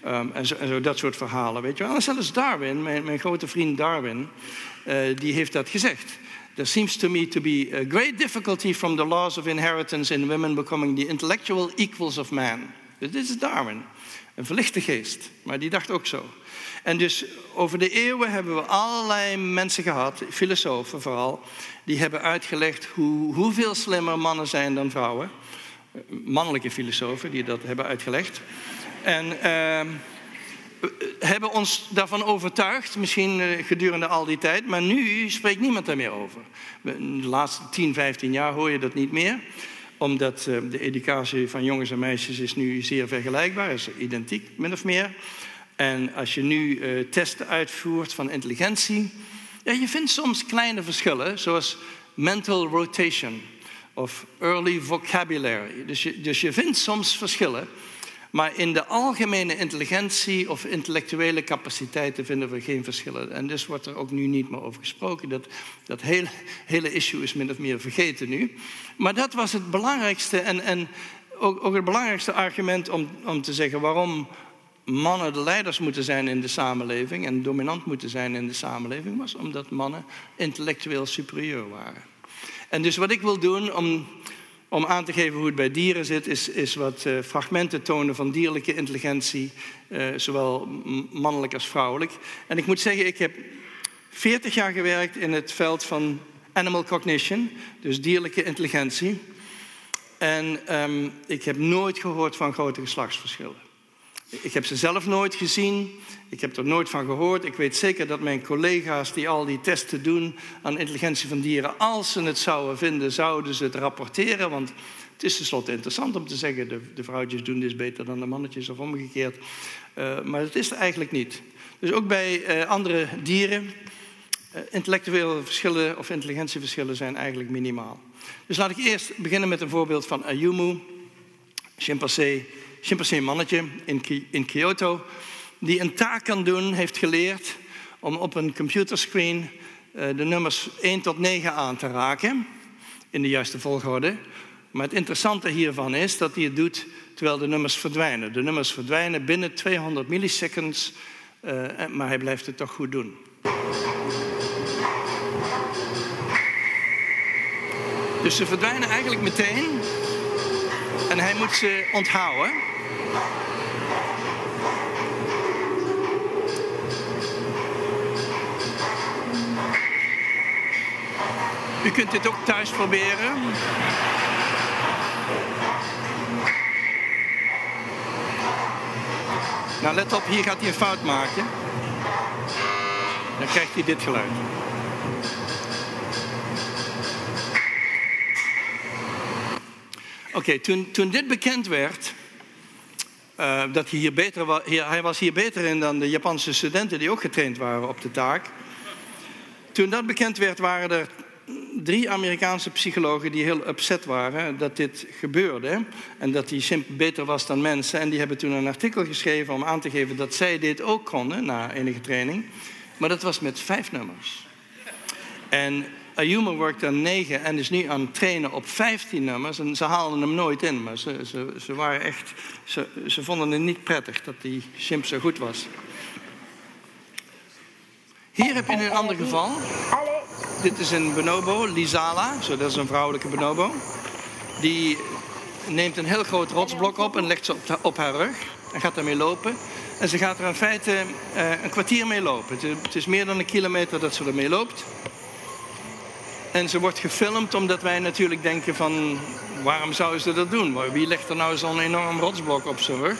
Um, en, zo, en, zo, dat soort verhalen, weet je wel. En zelfs Darwin, mijn, mijn grote vriend Darwin, uh, die heeft dat gezegd. There seems to me to be a great difficulty from the laws of inheritance in women becoming the intellectual equals of man. Dit is Darwin. Een verlichte geest, maar die dacht ook zo. En dus over de eeuwen hebben we allerlei mensen gehad, filosofen vooral, die hebben uitgelegd hoe, hoeveel slimmer mannen zijn dan vrouwen. Mannelijke filosofen die dat hebben uitgelegd. En uh, hebben ons daarvan overtuigd, misschien eh, gedurende al die tijd, maar nu spreekt niemand daar meer over. De laatste 10, 15 jaar hoor je dat niet meer omdat uh, de educatie van jongens en meisjes is nu zeer vergelijkbaar, is identiek, min of meer. En als je nu uh, testen uitvoert van intelligentie, ja, je vindt soms kleine verschillen, zoals mental rotation of early vocabulary. Dus je, dus je vindt soms verschillen. Maar in de algemene intelligentie of intellectuele capaciteiten vinden we geen verschillen. En dus wordt er ook nu niet meer over gesproken. Dat, dat hele, hele issue is min of meer vergeten nu. Maar dat was het belangrijkste en, en ook, ook het belangrijkste argument om, om te zeggen waarom mannen de leiders moeten zijn in de samenleving en dominant moeten zijn in de samenleving, was omdat mannen intellectueel superieur waren. En dus wat ik wil doen om om aan te geven hoe het bij dieren zit, is, is wat uh, fragmenten tonen van dierlijke intelligentie, uh, zowel mannelijk als vrouwelijk. En ik moet zeggen, ik heb 40 jaar gewerkt in het veld van animal cognition, dus dierlijke intelligentie. En um, ik heb nooit gehoord van grote geslachtsverschillen. Ik heb ze zelf nooit gezien. Ik heb er nooit van gehoord. Ik weet zeker dat mijn collega's die al die testen doen aan intelligentie van dieren, als ze het zouden vinden, zouden ze het rapporteren. Want het is tenslotte interessant om te zeggen, de, de vrouwtjes doen dit beter dan de mannetjes of omgekeerd. Uh, maar het is er eigenlijk niet. Dus ook bij uh, andere dieren, uh, intellectuele verschillen of intelligentieverschillen zijn eigenlijk minimaal. Dus laat ik eerst beginnen met een voorbeeld van Ayumu, chimpansee, chimpansee mannetje in, in Kyoto die een taak kan doen, heeft geleerd om op een computerscreen eh, de nummers 1 tot 9 aan te raken in de juiste volgorde. Maar het interessante hiervan is dat hij het doet terwijl de nummers verdwijnen. De nummers verdwijnen binnen 200 milliseconds, uh, maar hij blijft het toch goed doen. Dus ze verdwijnen eigenlijk meteen en hij moet ze onthouden. U kunt dit ook thuis proberen. Nou, let op, hier gaat hij een fout maken. Dan krijgt hij dit geluid. Oké, toen, toen dit bekend werd, uh, dat hij, hier beter was, hij was hier beter in dan de Japanse studenten die ook getraind waren op de taak. Toen dat bekend werd, waren er drie Amerikaanse psychologen die heel upset waren dat dit gebeurde. En dat die simp beter was dan mensen. En die hebben toen een artikel geschreven om aan te geven dat zij dit ook konden na enige training. Maar dat was met vijf nummers. En Ayuma werkt aan negen en is nu aan het trainen op 15 nummers. En ze haalden hem nooit in, maar ze, ze, ze waren echt, ze, ze vonden het niet prettig dat die simp zo goed was. Hier heb je een ander geval. Dit is een bonobo, Lizala, zo, dat is een vrouwelijke bonobo. Die neemt een heel groot rotsblok op en legt ze op, haar rug en gaat daarmee lopen. En ze gaat er in feite uh, een kwartier mee lopen. Het is, meer dan een kilometer dat ze ermee loopt. En ze wordt gefilmd omdat wij natuurlijk denken van... waarom zou ze dat doen? Wie legt er nou zo'n enorm rotsblok op zijn rug?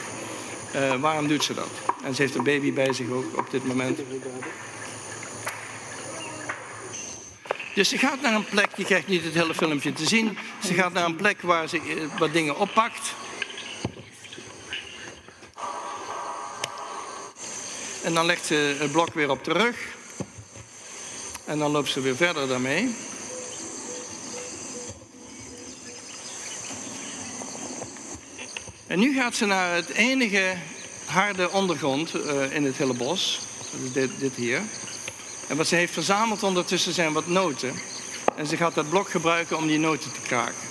Uh, waarom doet ze dat? En ze heeft een baby bij zich ook op dit moment. Dus ze gaat naar een plek, je krijgt niet het hele filmpje te zien. Ze gaat naar een plek waar ze eh, wat dingen oppakt. En dan legt ze het blok weer op de rug. En dan loopt ze weer verder daarmee. En nu gaat ze naar het enige harde ondergrond uh, in het hele bos. Dat is dit, dit hier. En wat ze heeft verzameld ondertussen zijn wat noten. En ze gaat dat blok gebruiken om die noten te kraken.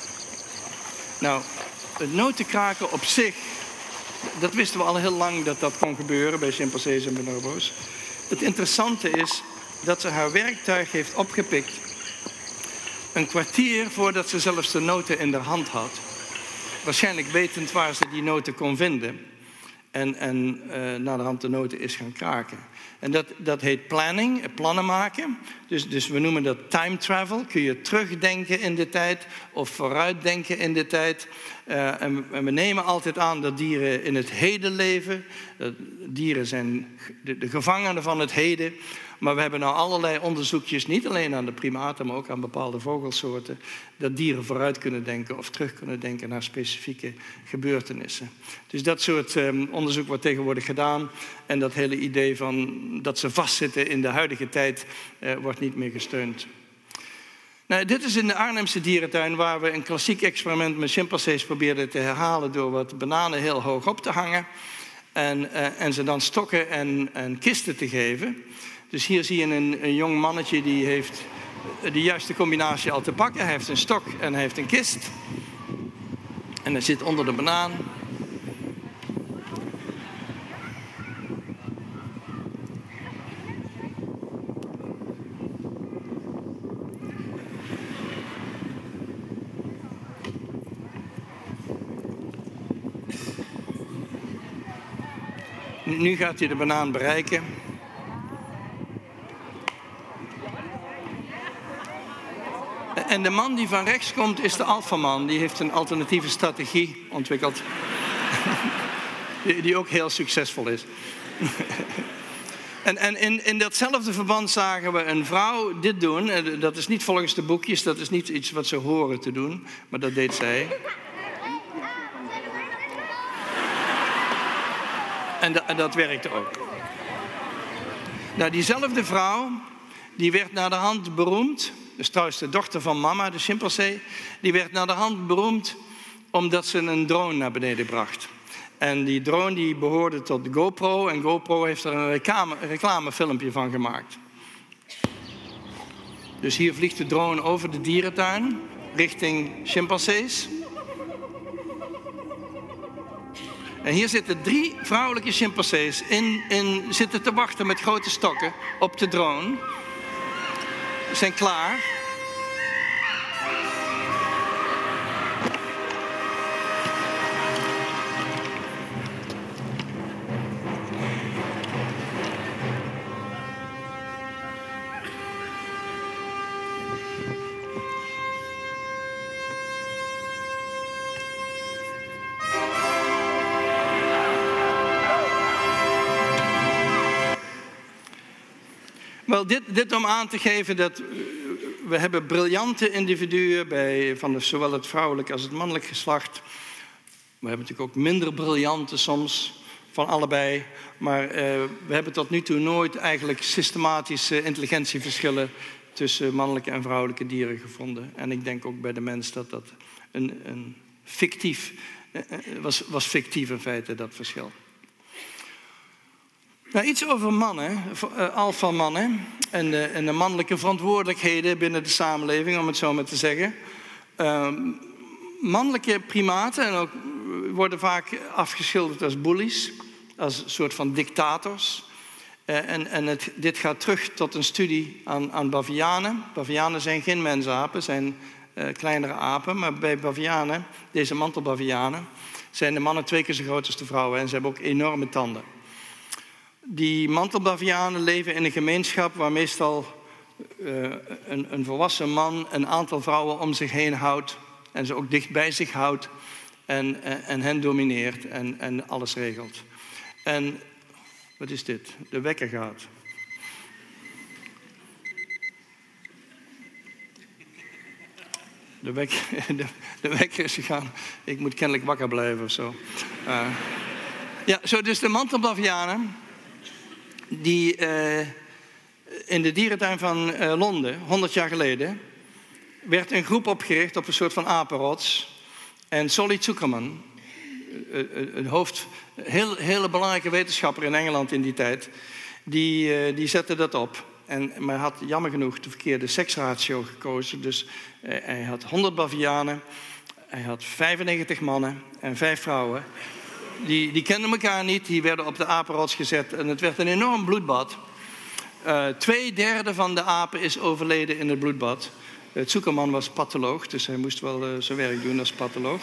Nou, het notenkraken op zich, dat wisten we al heel lang dat dat kon gebeuren bij chimpansees en bonobo's. Het interessante is dat ze haar werktuig heeft opgepikt een kwartier voordat ze zelfs de noten in de hand had. Waarschijnlijk wetend waar ze die noten kon vinden. En, en uh, naar de hand de noten is gaan kraken. En dat, dat heet planning, plannen maken. Dus, dus we noemen dat time travel. Kun je terugdenken in de tijd of vooruitdenken in de tijd. Uh, en, we nemen altijd aan dat dieren in het heden leven. Dieren zijn de, gevangenen van het heden. Maar we hebben nou allerlei onderzoekjes, niet alleen aan de primaten, maar ook aan bepaalde vogelsoorten, dat dieren vooruit kunnen denken of terug kunnen denken naar specifieke gebeurtenissen. Dus dat soort um, onderzoek wordt tegenwoordig gedaan. En dat hele idee van dat ze vastzitten in de huidige tijd uh, wordt niet meer gesteund. Nou, dit is in de Arnhemse dierentuin waar we een klassiek experiment met chimpansees probeerden te herhalen door wat bananen heel hoog op te hangen en, uh, en ze dan stokken en, en kisten te geven. Dus hier zie je een, een jong mannetje die heeft de juiste combinatie al te pakken. Hij heeft een stok en hij heeft een kist. En hij zit onder de banaan. Nu gaat hij de banaan bereiken. En de man die van rechts komt is de alfaman. Die heeft een alternatieve strategie ontwikkeld. die, ook heel succesvol is. en, en in, in, datzelfde verband zagen we een vrouw dit doen. Dat is niet volgens de boekjes, dat is niet iets wat ze horen te doen. Maar dat deed zij. En, da, en dat werkte ook. Nou, diezelfde vrouw, die werd naar de hand beroemd dus trouwens de dochter van mama, de chimpansee, die werd naar de hand beroemd omdat ze een drone naar beneden bracht. En die drone die behoorde tot GoPro en GoPro heeft er een reclame, reclamefilmpje van gemaakt. Dus hier vliegt de drone over de dierentuin richting chimpansees. En hier zitten drie vrouwelijke chimpansees in, in, zitten te wachten met grote stokken op de drone zijn klaar. Wel, dit, dit om aan te geven dat we hebben briljante individuen bij van zowel het vrouwelijk als het mannelijk geslacht. We hebben natuurlijk ook minder briljante soms van allebei. Maar uh, we hebben tot nu toe nooit eigenlijk systematische intelligentieverschillen tussen mannelijke en vrouwelijke dieren gevonden. En ik denk ook bij de mens dat dat een, een fictief uh, was, was fictief in feite, dat verschil. Nou, iets over mannen, uh, alfa-mannen en de, en de, mannelijke verantwoordelijkheden binnen de samenleving, om het zo maar te zeggen. Uh, mannelijke primaten en ook, worden vaak afgeschilderd als bullies, als een soort van dictators. Uh, en en het, dit gaat terug tot een studie aan, aan bavianen. Bavianen zijn geen mensapen, zijn kleinere apen, maar bij bavianen, deze mantelbavianen, zijn de mannen twee keer zo groot als de vrouwen en ze hebben ook enorme tanden. Die mantelbavianen leven in een gemeenschap waar meestal uh, een, een, volwassen man een aantal vrouwen om zich heen houdt en ze ook dicht bij zich houdt en, en, en hen domineert en, en alles regelt. En wat is dit? De wekker gaat. De, wek, de, wekker is gegaan. Ik moet kennelijk wakker blijven of zo. Uh, ja, zo dus de mantelbavianen die uh, in de dierentuin van uh, Londen, 100 jaar geleden, werd een groep opgericht op een soort van apenrots. En Solly Zuckerman, een, een hoofd, heel, hele belangrijke wetenschapper in Engeland in die tijd, die, die zette dat op. En, maar had jammer genoeg de verkeerde seksratio gekozen. Dus hij had 100 bavianen, hij had 95 mannen en 5 vrouwen. Die, die kenden elkaar niet, die werden op de apenrots gezet en het werd een enorm bloedbad. Uh, twee derde van de apen is overleden in het bloedbad. Het Zoekerman was patholoog, dus hij moest wel uh, zijn werk doen als patholoog.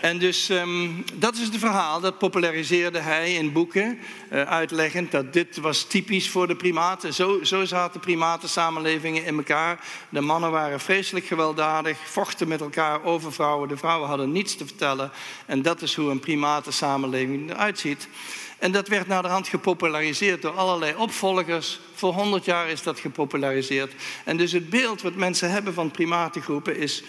En dus um, dat is het verhaal, dat populariseerde hij in boeken, uh, uitleggend dat dit was typisch voor de primaten. Zo, zo zaten primatensamenlevingen in elkaar. De mannen waren vreselijk gewelddadig, vochten met elkaar over vrouwen. De vrouwen hadden niets te vertellen. En dat is hoe een primatensamenleving eruit ziet. En dat werd naar de hand gepopulariseerd door allerlei opvolgers. Voor honderd jaar is dat gepopulariseerd. En dus het beeld wat mensen hebben van primatengroepen is...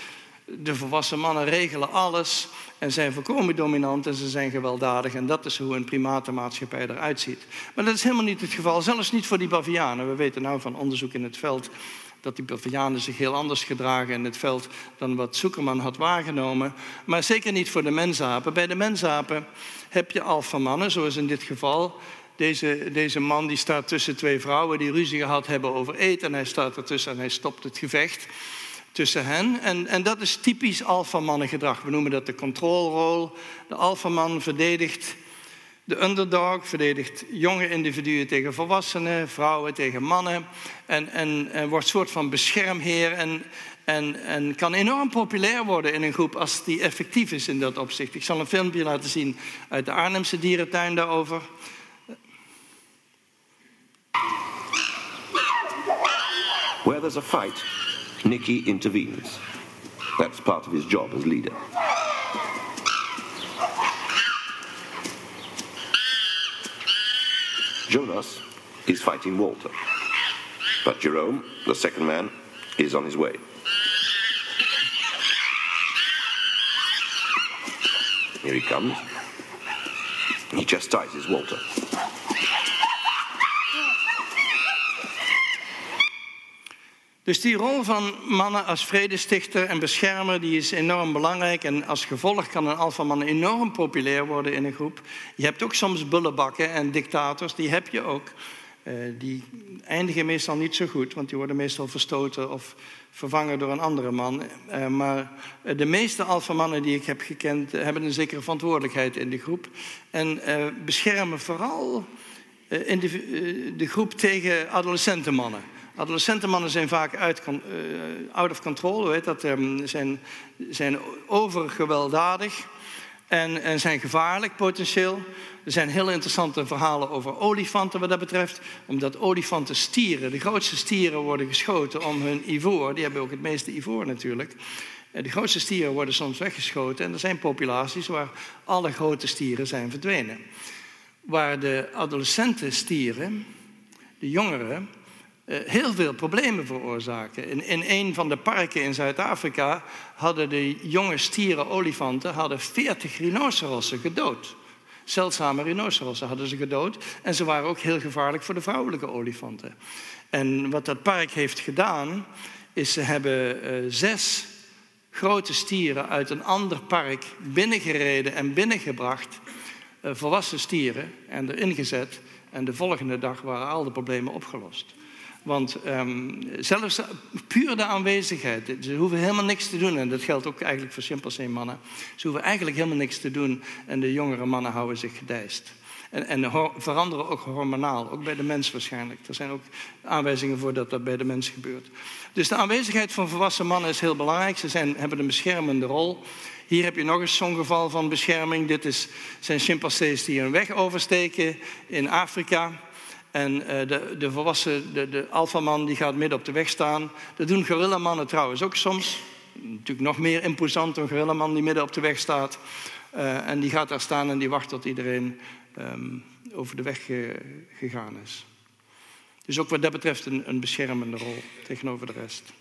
de volwassen mannen regelen alles en zijn volkomen dominant en ze zijn gewelddadig. En dat is hoe een primatenmaatschappij eruit ziet. Maar dat is helemaal niet het geval, zelfs niet voor die bavianen. We weten nou van onderzoek in het veld dat die bavianen zich heel anders gedragen in het veld dan wat Zuckerman had waargenomen. Maar zeker niet voor de mensapen. Bij de mensapen heb je alfamannen, zoals in dit geval. Deze, deze man die staat tussen twee vrouwen die ruzie gehad hebben over eten. En hij staat ertussen en hij stopt het gevecht tussen hen. En, en dat is typisch alfamannengedrag. We noemen dat de controlrol. De alfaman verdedigt de underdog, verdedigt jonge individuen tegen volwassenen, vrouwen tegen mannen. En, en, en wordt een soort van beschermheer. En, en, en kan enorm populair worden in een groep als die effectief is in dat opzicht. Ik zal een filmpje laten zien uit de Arnhemse dierentuin daarover. Where there's a fight, Nicky intervenes. That's part of his job as leader. Jonas is fighting Walter. But Jerome, the second man, is on his way. Here he comes. He chastises Walter. Dus die rol van mannen als vredestichter en beschermer die is enorm belangrijk. En als gevolg kan een alfaman enorm populair worden in een groep. Je hebt ook soms bullenbakken en dictators, die heb je ook. Uh, die eindigen meestal niet zo goed, want die worden meestal verstoten of vervangen door een andere man. Uh, maar de meeste alfamannen die ik heb gekend hebben een zekere verantwoordelijkheid in de groep. En beschermen vooral de, de groep tegen adolescentenmannen. Adolescentenmannen zijn vaak uit, uh, out of control, weet dat, um, zijn, zijn overgewelddadig en, en zijn gevaarlijk potentieel. Er zijn heel interessante verhalen over olifanten wat dat betreft. Omdat olifanten stieren, de grootste stieren worden geschoten om hun ivoor. Die hebben ook het meeste ivoor natuurlijk. De grootste stieren worden soms weggeschoten. En er zijn populaties waar alle grote stieren zijn verdwenen. Waar de adolescenten stieren, de jongeren, eh, heel veel problemen veroorzaken. In, in een van de parken in Zuid-Afrika hadden de jonge stieren olifanten hadden 40 rhinocerossen gedood. Zeldzame rhinocerossen hadden ze gedood. En ze waren ook heel gevaarlijk voor de vrouwelijke olifanten. En wat dat park heeft gedaan, is ze hebben uh, zes grote stieren uit een ander park binnengereden en binnengebracht. Uh, volwassen stieren en erin gezet. En de volgende dag waren al de problemen opgelost. Want um, zelfs puur de aanwezigheid, ze hoeven helemaal niks te doen. En dat geldt ook eigenlijk voor chimpansee mannen. Ze hoeven eigenlijk helemaal niks te doen en de jongere mannen houden zich gedijst. En, en veranderen ook hormonaal, ook bij de mens waarschijnlijk. Er zijn ook aanwijzingen voor dat dat bij de mens gebeurt. Dus de aanwezigheid van volwassen mannen is heel belangrijk. Ze zijn, hebben een beschermende rol. Hier heb je nog eens zo'n geval van bescherming. Dit is, zijn chimpansees die een weg oversteken in Afrika. En uh, de, de volwassen, de, de alfaman, die gaat midden op de weg staan. Dat doen gorillamannen trouwens ook soms. Natuurlijk nog meer imposant dan een gorillaman die midden op de weg staat. Uh, en die gaat daar staan en die wacht tot iedereen um, over de weg ge, gegaan is. Dus ook wat dat betreft een, een beschermende rol tegenover de rest.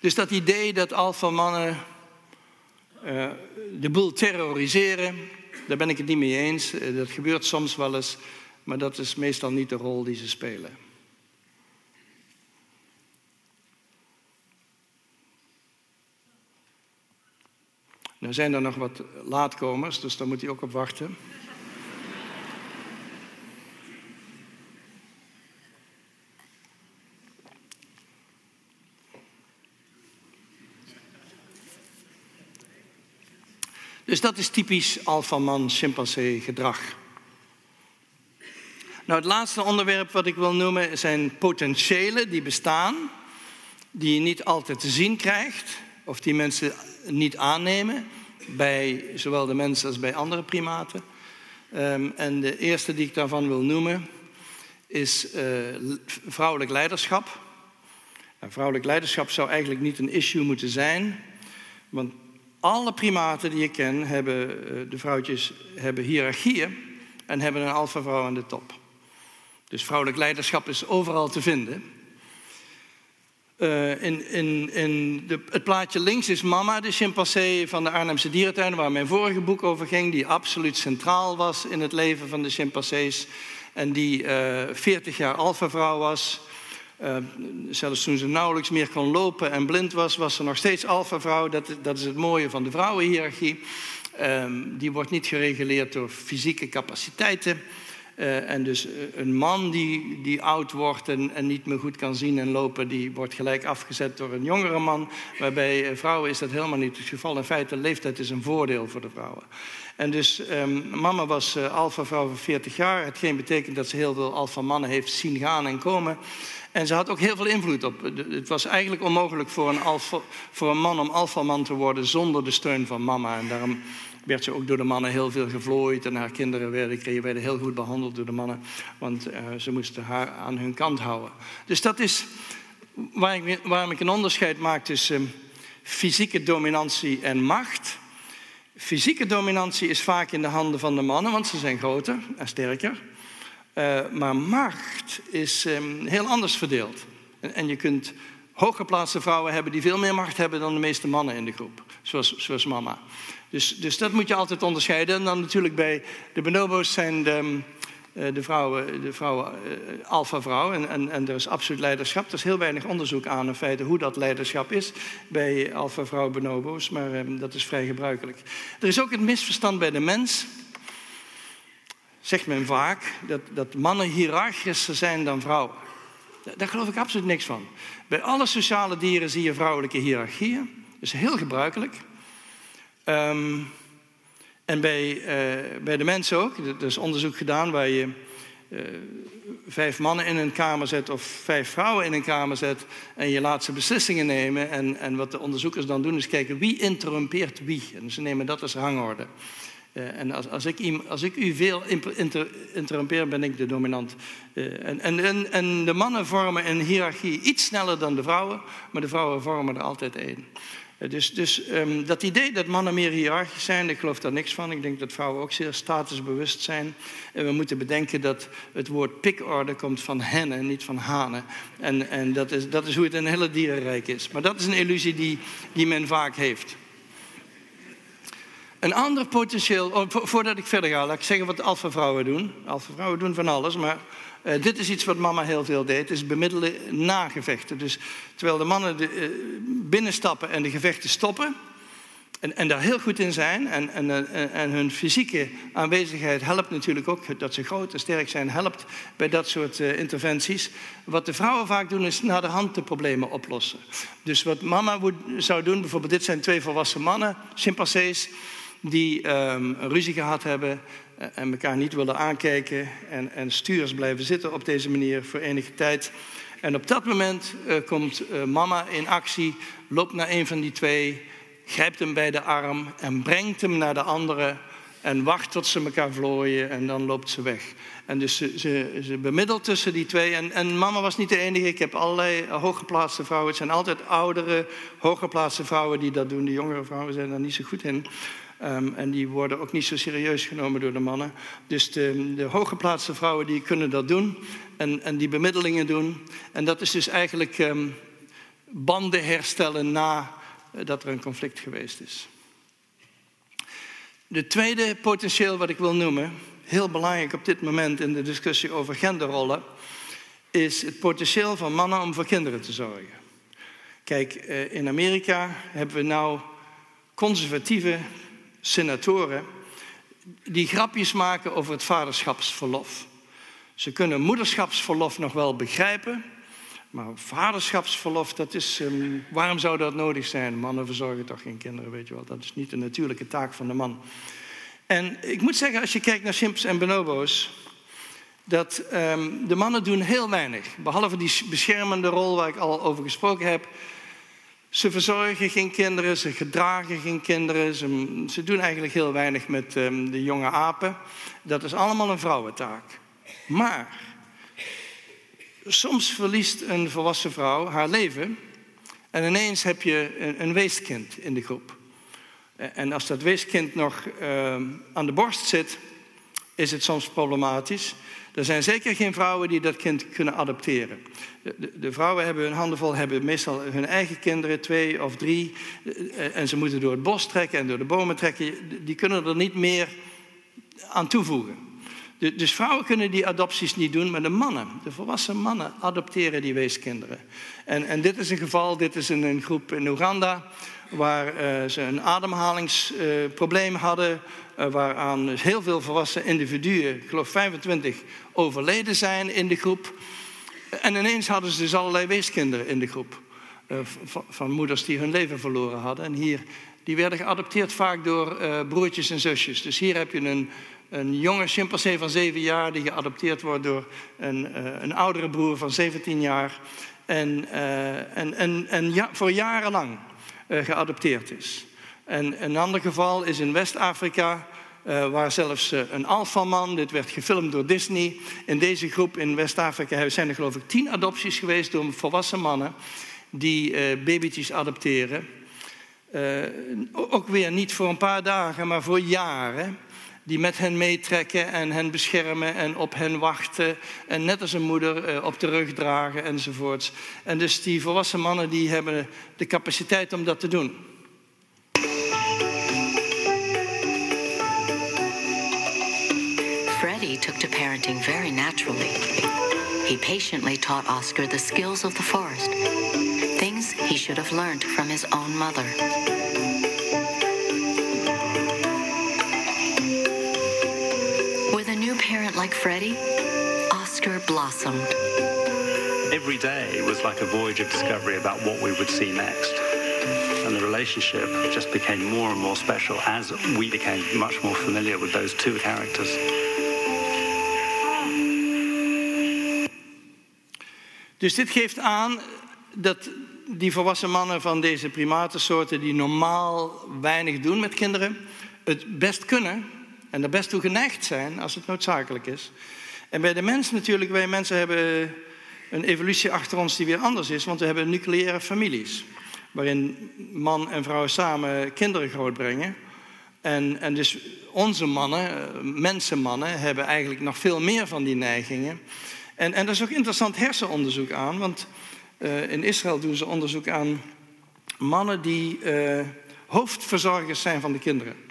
Dus dat idee dat alfamannen uh, de boel terroriseren, daar ben ik het niet mee eens. Eh, dat gebeurt soms wel eens, maar dat is meestal niet de rol die ze spelen. Nou zijn er nog wat laatkomers, dus daar moet hij ook op wachten. Dus dat is typisch alfaman-chimpansee gedrag. Nou, het laatste onderwerp wat ik wil noemen zijn potentiëlen die bestaan, die je niet altijd te zien krijgt, of die mensen niet aannemen, bij zowel de mensen als bij andere primaten. Ehm, en de eerste die ik daarvan wil noemen is uh, vrouwelijk leiderschap. En vrouwelijk leiderschap zou eigenlijk niet een issue moeten zijn, want alle primaten die ik ken, hebben, eh, de vrouwtjes hebben hiërarchieën en hebben een alfa-vrouw aan de top. Dus vrouwelijk leiderschap is overal te vinden. Uh, in, in, in de, het plaatje links is Mama, de chimpansee van de Arnhemse dierentuin, waar mijn vorige boek over ging, die absoluut centraal was in het leven van de chimpansees en die uh, eh, 40 jaar alfa-vrouw was. Uh, zelfs toen ze nauwelijks meer kon lopen en blind was, was ze nog steeds alfa-vrouw. Dat, dat, is het mooie van de vrouwenhiërarchie. Um, die wordt niet gereguleerd door fysieke capaciteiten. Uh, en dus eh, een man die, die oud wordt en, niet meer goed kan zien en lopen, die wordt gelijk afgezet door een jongere man. Waarbij vrouwen is dat helemaal niet het geval. In feite, leeftijd is een voordeel voor de vrouwen. En dus um, mama was uh, alfa-vrouw van 40 jaar. Hetgeen betekent dat ze heel veel alfa-mannen heeft zien gaan en komen. En ze had ook heel veel invloed op. Het was eigenlijk onmogelijk voor een, alfa, voor een man om alfaman te worden zonder de steun van mama. En daarom werd ze ook door de mannen heel veel gevlooid. En haar kinderen werden, werden heel goed behandeld door de mannen. Want uh, ze moesten haar aan hun kant houden. Dus dat is waar ik, waarom ik een onderscheid maak tussen fysieke dominantie en macht. Fysieke dominantie is vaak in de handen van de mannen, want ze zijn groter en sterker. Uh, maar macht is um, heel anders verdeeld. En, en, je kunt hooggeplaatste vrouwen hebben die veel meer macht hebben dan de meeste mannen in de groep, zoals, zoals mama. Dus, dus dat moet je altijd onderscheiden. En dan natuurlijk bij de bonobo's zijn de, uh, de vrouwen, de vrouwen uh, alfa-vrouw en, en, en er is absoluut leiderschap. Er is heel weinig onderzoek aan in feite hoe dat leiderschap is bij alfa-vrouw bonobo's, maar um, dat is vrij gebruikelijk. Er is ook het misverstand bij de mens zegt men vaak dat, dat mannen hiërarchischer zijn dan vrouwen. Daar geloof ik absoluut niks van. Bij alle sociale dieren zie je vrouwelijke hiërarchieën. Dat is heel gebruikelijk. Um, en bij, uh, bij de mensen ook. Er is onderzoek gedaan waar je uh, vijf mannen in een kamer zet of vijf vrouwen in een kamer zet. En je laat ze beslissingen nemen. En, en wat de onderzoekers dan doen is kijken wie interrumpeert wie. En ze nemen dat als rangorde. Uh, en als, als, ik, als, ik, u veel inter, interrompeer, ben ik de dominant. Uh, en, en, en, de mannen vormen een hiërarchie iets sneller dan de vrouwen, maar de vrouwen vormen er altijd één. Uh, dus dus um, dat idee dat mannen meer hiërarchisch zijn, ik geloof daar niks van. Ik denk dat vrouwen ook zeer statusbewust zijn. En we moeten bedenken dat het woord pikorde komt van hennen, niet van hanen. En, en dat, is, dat is hoe het in het hele dierenrijk is. Maar dat is een illusie die, die men vaak heeft. Een ander potentieel, oh, voordat ik verder ga, laat ik zeggen wat alfa-vrouwen doen. Alfa-vrouwen doen van alles, maar uh, dit is iets wat mama heel veel deed, is bemiddelen na gevechten. Dus terwijl de mannen de, uh, binnenstappen en de gevechten stoppen, en, en, daar heel goed in zijn, en, en, eh, en, hun fysieke aanwezigheid helpt natuurlijk ook, dat ze groot en sterk zijn, helpt bij dat soort interventies. Wat de vrouwen vaak doen, is naar de hand de problemen oplossen. Dus wat mama zou doen, bijvoorbeeld dit zijn twee volwassen mannen, chimpansees, die um, ruzie gehad hebben eh, en elkaar niet willen aankijken en, en stuurs blijven zitten op deze manier voor enige tijd. En op dat moment uh, komt uh, mama in actie, loopt naar een van die twee, grijpt hem bij de arm en brengt hem naar de andere en wacht tot ze elkaar vlooien en dan loopt ze weg. En dus ze, ze, ze bemiddelt tussen die twee. En, en, mama was niet de enige. Ik heb allerlei hooggeplaatste vrouwen. Het zijn altijd oudere, hooggeplaatste vrouwen die dat doen. De jongere vrouwen zijn daar niet zo goed in. Um, en die worden ook niet zo serieus genomen door de mannen. Dus de, de hooggeplaatste vrouwen die kunnen dat doen en, en die bemiddelingen doen. En dat is dus eigenlijk um, banden herstellen na uh, dat er een conflict geweest is. De tweede potentieel wat ik wil noemen, heel belangrijk op dit moment in de discussie over genderrollen, is het potentieel van mannen om voor kinderen te zorgen. Kijk, uh, in Amerika hebben we nou conservatieve senatoren die grapjes maken over het vaderschapsverlof. Ze kunnen moederschapsverlof nog wel begrijpen, maar vaderschapsverlof, dat is, ehm, waarom zou dat nodig zijn? Mannen verzorgen toch geen kinderen, weet je wel. Dat is niet de natuurlijke taak van de man. En ik moet zeggen, als je kijkt naar chimps en bonobo's, dat ehm, de mannen doen heel weinig. Behalve die beschermende rol waar ik al over gesproken heb. Ze verzorgen geen kinderen, ze gedragen geen kinderen. Ze, ze doen eigenlijk heel weinig met ehm, de jonge apen. Dat is allemaal een vrouwentaak. Maar soms verliest een volwassen vrouw haar leven en ineens heb je een, een weeskind in de groep. En als dat weeskind nog ehm, aan de borst zit, is het soms problematisch. Er zijn zeker geen vrouwen die dat kind kunnen adopteren. De, de, vrouwen hebben hun handen vol, hebben meestal hun eigen kinderen, twee of drie. Eh, en ze moeten door het bos trekken en door de bomen trekken. Die kunnen er niet meer aan toevoegen. Dus vrouwen kunnen die adopties niet doen, maar de mannen, de volwassen mannen, adopteren die weeskinderen. En, en dit is een geval, dit is een, een groep in Oeganda, waar uh, ze een ademhalingsprobleem uh, hadden, uh, waaraan heel veel volwassen individuen, ik geloof 25, overleden zijn in de groep. En ineens hadden ze dus allerlei weeskinderen in de groep, van, van, moeders die hun leven verloren hadden. En hier, die werden geadopteerd vaak door broertjes en zusjes. Dus hier heb je een een jonge chimpansee van 7 jaar die geadopteerd wordt door een, uh, een oudere broer van 17 jaar. En, uh, en, en, en ja, voor jarenlang uh, geadopteerd is. En een ander geval is in West-Afrika, waar zelfs een alfaman, dit werd gefilmd door Disney. In deze groep in West-Afrika zijn er geloof ik tien adopties geweest door volwassen mannen die babytjes adopteren. ook weer niet voor een paar dagen, maar voor jaren die met hen meetrekken en hen beschermen en op hen wachten. En net als een moeder eh, op de rug dragen enzovoorts. En dus die volwassen mannen die hebben de capaciteit om dat te doen. Freddie took to parenting very naturally. He patiently taught Oscar the skills of the forest, things he should have learned from his own mother. Parent like Freddie, Oscar blossomed. Every day was like a voyage of discovery about what we would see next. And the relationship just became more and more special as we became much more familiar with those two characters. Dus dit geeft aan dat die volwassen mannen van deze primatensoorten, die normaal weinig doen met kinderen, het best kunnen en er best toe geneigd zijn als het noodzakelijk is. En bij de mens natuurlijk, wij mensen hebben een evolutie achter ons die weer anders is, want we hebben nucleaire families. Waarin man en vrouw samen kinderen grootbrengen. En, en dus onze mannen, mensenmannen, hebben eigenlijk nog veel meer van die neigingen. En, en er is ook interessant hersenonderzoek aan, want uh, in Israël doen ze onderzoek aan mannen die uh, hoofdverzorgers zijn van de kinderen.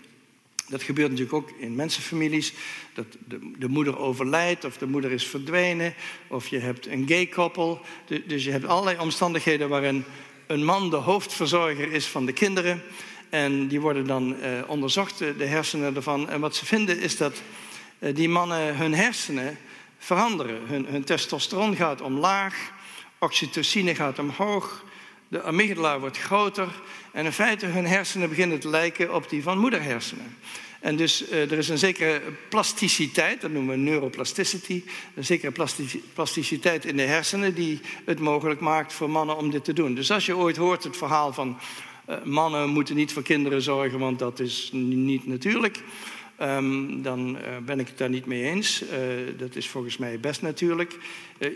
Dat gebeurt natuurlijk ook in mensenfamilies. Dat de, de, moeder overlijdt of de moeder is verdwenen. Of je hebt een gay koppel. Dus je hebt allerlei omstandigheden waarin een man de hoofdverzorger is van de kinderen. En die worden dan eh, onderzocht, de hersenen ervan. En wat ze vinden is dat eh, die mannen hun hersenen veranderen. Hun, hun testosteron gaat omlaag, oxytocine gaat omhoog, de amygdala wordt groter en in feite hun hersenen beginnen te lijken op die van moederhersenen. En dus uh, er is een zekere plasticiteit, dat noemen we neuroplasticity, een zekere plasticiteit in de hersenen die het mogelijk maakt voor mannen om dit te doen. Dus als je ooit hoort het verhaal van uh, mannen moeten niet voor kinderen zorgen, want dat is niet natuurlijk, um, dan uh, ben ik het daar niet mee eens. dat is volgens mij best natuurlijk.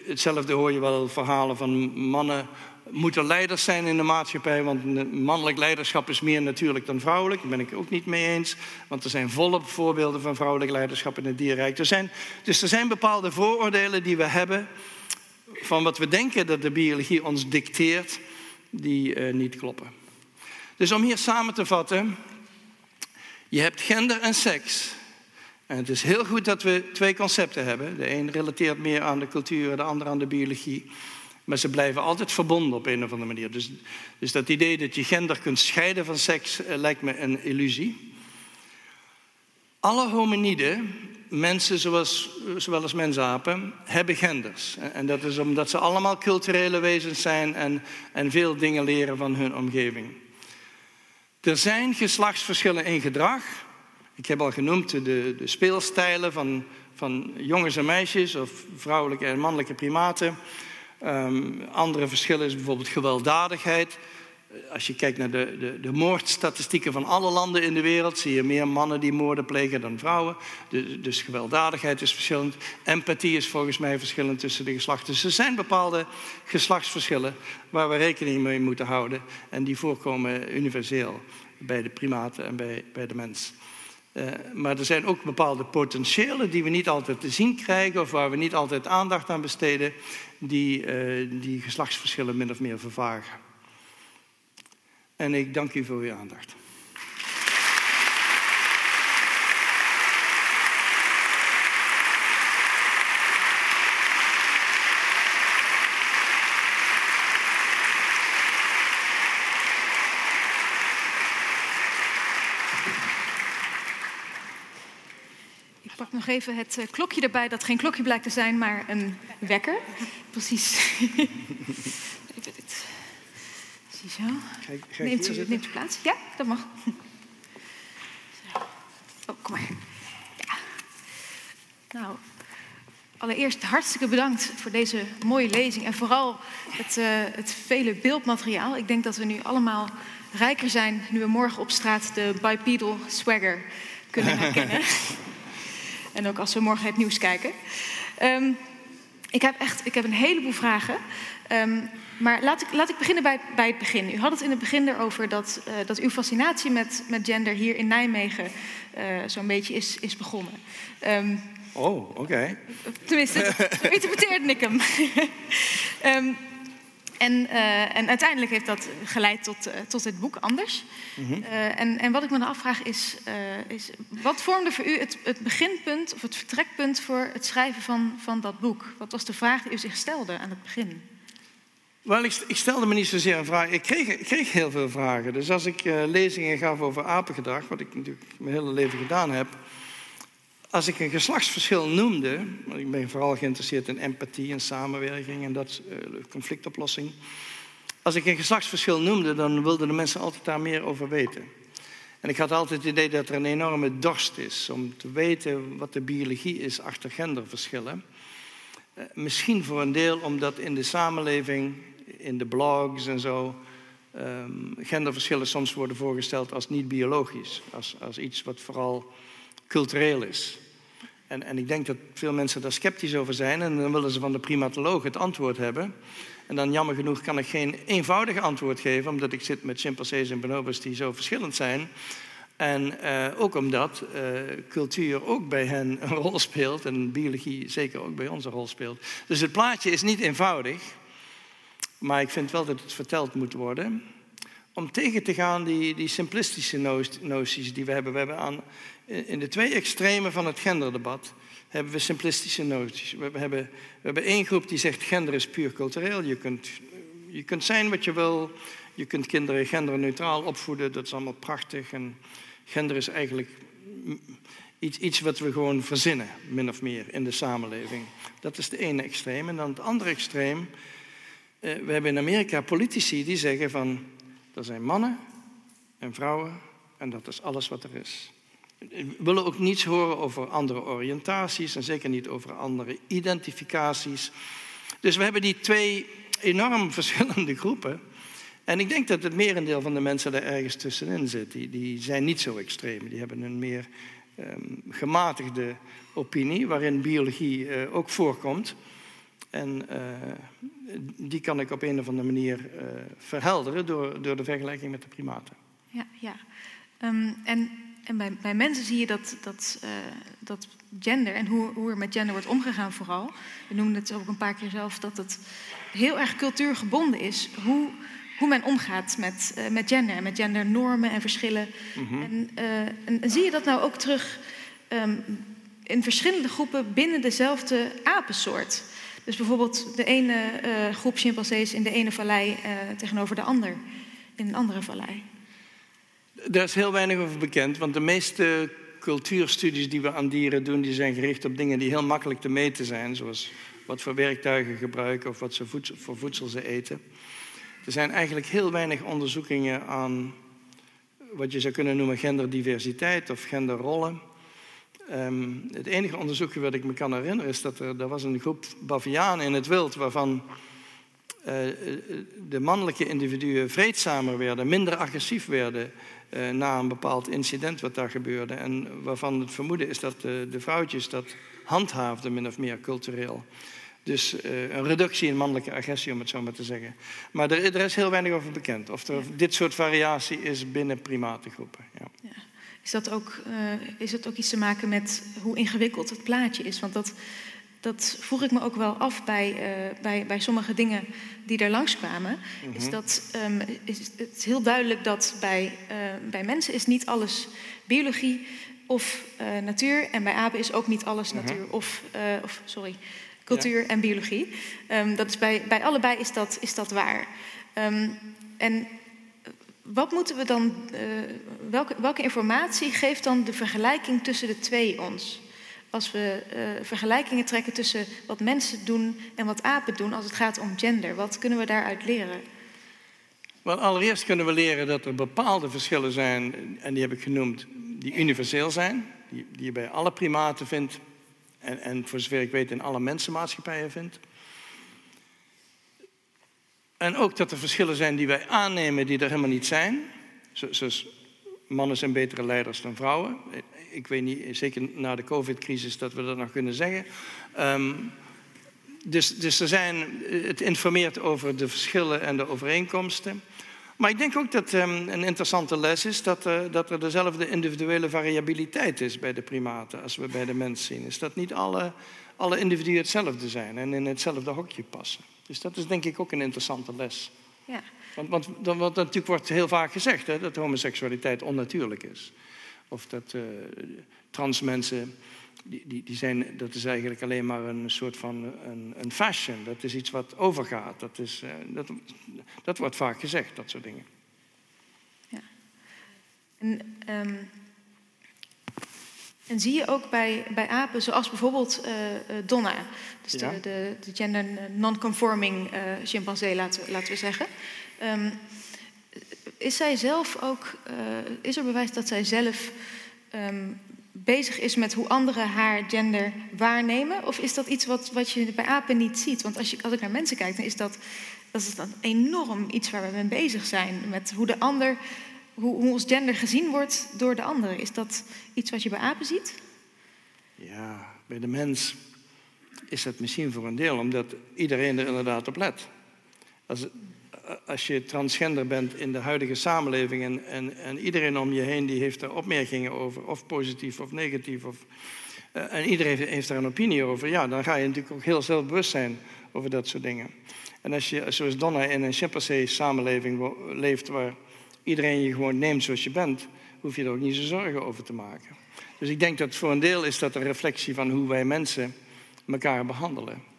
hetzelfde hoor je wel verhalen van mannen moeten leiders zijn in de maatschappij, want mannelijk leiderschap is meer natuurlijk dan vrouwelijk. Daar ben ik ook niet mee eens, want er zijn volop voorbeelden van vrouwelijk leiderschap in het dierrijk. Er zijn, dus er zijn bepaalde vooroordelen die we hebben van wat we denken dat de biologie ons dicteert, die uh, niet kloppen. Dus om hier samen te vatten, je hebt gender en seks. En het is heel goed dat we twee concepten hebben. De een relateert meer aan de cultuur, de ander aan de biologie. Maar ze blijven altijd verbonden op een of andere manier. Dus, dus dat idee dat je gender kunt scheiden van seks eh, lijkt me een illusie. Alle hominiden, mensen zoals, zowel als mensapen, hebben genders. En dat is omdat ze allemaal culturele wezens zijn en, en veel dingen leren van hun omgeving. Er zijn geslachtsverschillen in gedrag. Ik heb al genoemd de, de speelstijlen van, van jongens en meisjes of vrouwelijke en mannelijke primaten. Um, andere verschillen is bijvoorbeeld gewelddadigheid. Als je kijkt naar de, de, de, moordstatistieken van alle landen in de wereld, zie je meer mannen die moorden plegen dan vrouwen. dus gewelddadigheid is verschillend. Empathie is volgens mij verschillend tussen de geslachten. Dus er zijn bepaalde geslachtsverschillen waar we rekening mee moeten houden. En die voorkomen universeel bij de primaten en bij, bij de mens. Uh, maar er zijn ook bepaalde potentiëlen die we niet altijd te zien krijgen of waar we niet altijd aandacht aan besteden, die uh, die geslachtsverschillen min of meer vervagen. En ik dank u voor uw aandacht. Nog even het eh, klokje erbij, dat geen klokje blijkt te zijn, maar een wekker. Precies. even dit. Ziezo. Neemt u, neemt u plaats? Ja, dat mag. Oh, kom maar. Ja. Nou, allereerst hartstikke bedankt voor deze mooie lezing en vooral het, uh, het vele beeldmateriaal. Ik denk dat we nu allemaal rijker zijn nu we morgen op straat de bipedal swagger kunnen herkennen. En ook als we morgen het nieuws kijken. Um, ik heb echt ik heb een heleboel vragen. Um, maar laat ik, laat ik beginnen bij, bij het begin. U had het in het begin erover dat, uh, dat uw fascinatie met, met gender hier in Nijmegen uh, zo'n beetje is, is begonnen. Um, oh, oké. Okay. Tenminste, zo interpreteerde ik hem. um, en, uh, en, uiteindelijk heeft dat geleid tot, uh, tot het boek Anders. Mm -hmm. uh, en, en, wat ik me dan afvraag is, is, wat vormde voor u het, het, beginpunt of het vertrekpunt voor het schrijven van, van dat boek? Wat was de vraag die u zich stelde aan het begin? Wel, ik, ik, stelde me niet zozeer een vraag. Ik kreeg, ik kreeg heel veel vragen. Dus als ik lezingen gaf over apengedrag, wat ik natuurlijk mijn hele leven gedaan heb. Als ik een geslachtsverschil noemde, want ik ben vooral geïnteresseerd in empathie en samenwerking en dat uh, conflictoplossing. Als ik een geslachtsverschil noemde, dan wilden de mensen altijd daar meer over weten. En ik had altijd het idee dat er een enorme dorst is om te weten wat de biologie is achter genderverschillen. Uh, misschien voor een deel omdat in de samenleving in de blogs en zo um, genderverschillen soms worden voorgesteld als niet biologisch, als, als iets wat vooral cultureel is. En, en, ik denk dat veel mensen daar sceptisch over zijn en dan willen ze van de primatoloog het antwoord hebben. En dan jammer genoeg kan ik geen eenvoudig antwoord geven, omdat ik zit met chimpansees en bonobos die zo verschillend zijn. En uh, ook omdat uh, cultuur ook bij hen een rol speelt en biologie zeker ook bij ons een rol speelt. Dus het plaatje is niet eenvoudig. Maar ik vind wel dat het verteld moet worden. Om tegen te gaan die, die simplistische noties die we hebben. We hebben aan, in de twee extremen van het genderdebat hebben we simplistische noties. We hebben, we hebben één groep die zegt gender is puur cultureel. Je kunt, je kunt zijn wat je wil. Je kunt kinderen genderneutraal opvoeden. Dat is allemaal prachtig. En gender is eigenlijk iets, iets wat we gewoon verzinnen, min of meer, in de samenleving. Dat is de ene extreem. En dan het andere extreem eh, we hebben in Amerika politici die zeggen van er zijn mannen en vrouwen en dat is alles wat er is. We willen ook niets horen over andere oriëntaties en zeker niet over andere identificaties. Dus we hebben die twee enorm verschillende groepen. En ik denk dat het merendeel van de mensen er ergens tussenin zit. Die, die zijn niet zo extreem. Die hebben een meer um, gematigde opinie, waarin biologie uh, ook voorkomt. En uh, die kan ik op een of andere manier uh, verhelderen door, door de vergelijking met de primaten. Ja, ja. Um, en, en bij, bij, mensen zie je dat, dat, uh, dat gender en hoe, hoe, er met gender wordt omgegaan vooral. We noemden het ook een paar keer zelf dat het heel erg cultuurgebonden is. Hoe, hoe men omgaat met, uh, met gender en met gendernormen en verschillen. Mm -hmm. en, en, en, zie je dat nou ook terug um, in verschillende groepen binnen dezelfde apensoort? Dus bijvoorbeeld de ene eh, groep chimpansees in de ene vallei eh, tegenover de ander in een andere vallei. Daar is heel weinig over bekend, want de meeste cultuurstudies die we aan dieren doen, die zijn gericht op dingen die heel makkelijk te meten zijn, zoals wat voor werktuigen gebruiken of wat ze voor voedsel ze eten. Er zijn eigenlijk heel weinig onderzoekingen aan wat je zou kunnen noemen genderdiversiteit of genderrollen. Um, het enige onderzoekje wat ik me kan herinneren is dat er, er was een groep bavianen in het wild waarvan uh, de mannelijke individuen vreedzamer werden, minder agressief werden uh, na een bepaald incident wat daar gebeurde. En waarvan het vermoeden is dat de, de vrouwtjes dat handhaafden, min of meer cultureel. Dus uh, een reductie in mannelijke agressie, om het zo maar te zeggen. Maar er, er is heel weinig over bekend. Of er dit soort variatie is binnen primatengroepen. Ja. ja. Is, dat ook, uh, is het ook iets te maken met hoe ingewikkeld het plaatje is? Want dat, dat vroeg ik me ook wel af bij, uh, bij, bij sommige dingen die er langskwamen. Mm -hmm. Is dat um, is het is heel duidelijk dat bij, bij mensen is niet alles biologie of natuur. En bij apen is ook niet alles mm -hmm. natuur of, of sorry, cultuur ja. en biologie. Um, dat is bij, bij allebei is dat, is dat waar. Um, en wat moeten we dan, uh, welke, welke informatie geeft dan de vergelijking tussen de twee ons? Als we uh, vergelijkingen trekken tussen wat mensen doen en wat apen doen als het gaat om gender, wat kunnen we daaruit leren? Wel, allereerst kunnen we leren dat er bepaalde verschillen zijn, en die heb ik genoemd, die universeel zijn, die, die je bij alle primaten vindt, en, en voor zover ik weet in alle mensenmaatschappijen vindt. En ook dat er verschillen zijn die wij aannemen die er helemaal niet zijn. Zoals mannen zijn betere leiders dan vrouwen. Ik weet niet, zeker na de COVID-crisis, dat we dat nog kunnen zeggen. Um, dus, dus er zijn, het informeert over de verschillen en de overeenkomsten. Maar ik denk ook dat um, een interessante les is dat, uh, dat er dezelfde individuele variabiliteit is bij de primaten als we bij de mens zien. Is dat niet alle, alle individuen hetzelfde zijn en in hetzelfde hokje passen. Dus dat is denk ik ook een interessante les. Ja. Want, want, want natuurlijk wordt heel vaak gezegd hè, dat homoseksualiteit onnatuurlijk is. Of dat uh, trans mensen, die, die, die, zijn, dat is eigenlijk alleen maar een soort van een, een fashion. Dat is iets wat overgaat. Dat, is, uh, dat, dat wordt vaak gezegd, dat soort dingen. Ja. En, um, en zie je ook bij, bij apen, zoals bijvoorbeeld uh, Donna, dus ja. de, de, de, gender non-conforming chimpansee, laten, laten we zeggen. Um, is zij zelf ook, uh, is er bewijs dat zij zelf um, bezig is met hoe anderen haar gender waarnemen? Of is dat iets wat, wat je bij apen niet ziet? Want als, je, als ik naar mensen kijk, dan is dat, dat is dan enorm iets waar we mee bezig zijn. Met hoe de ander hoe, hoe ons gender gezien wordt door de anderen. Is dat iets wat je bij apen ziet? Ja, bij de mens is dat misschien voor een deel, omdat iedereen er inderdaad op let. Als, als je transgender bent in de huidige samenleving en, en, en, iedereen om je heen die heeft er opmerkingen over, of positief of negatief, of, uh, en iedereen heeft, daar een opinie over, ja, dan ga je natuurlijk ook heel zelfbewust zijn over dat soort dingen. En als je, zoals Donna, in een chimpansee samenleving leeft waar iedereen je gewoon neemt zoals je bent, hoef je er ook niet zo zorgen over te maken. Dus ik denk dat voor een deel is dat een reflectie van hoe wij mensen elkaar behandelen.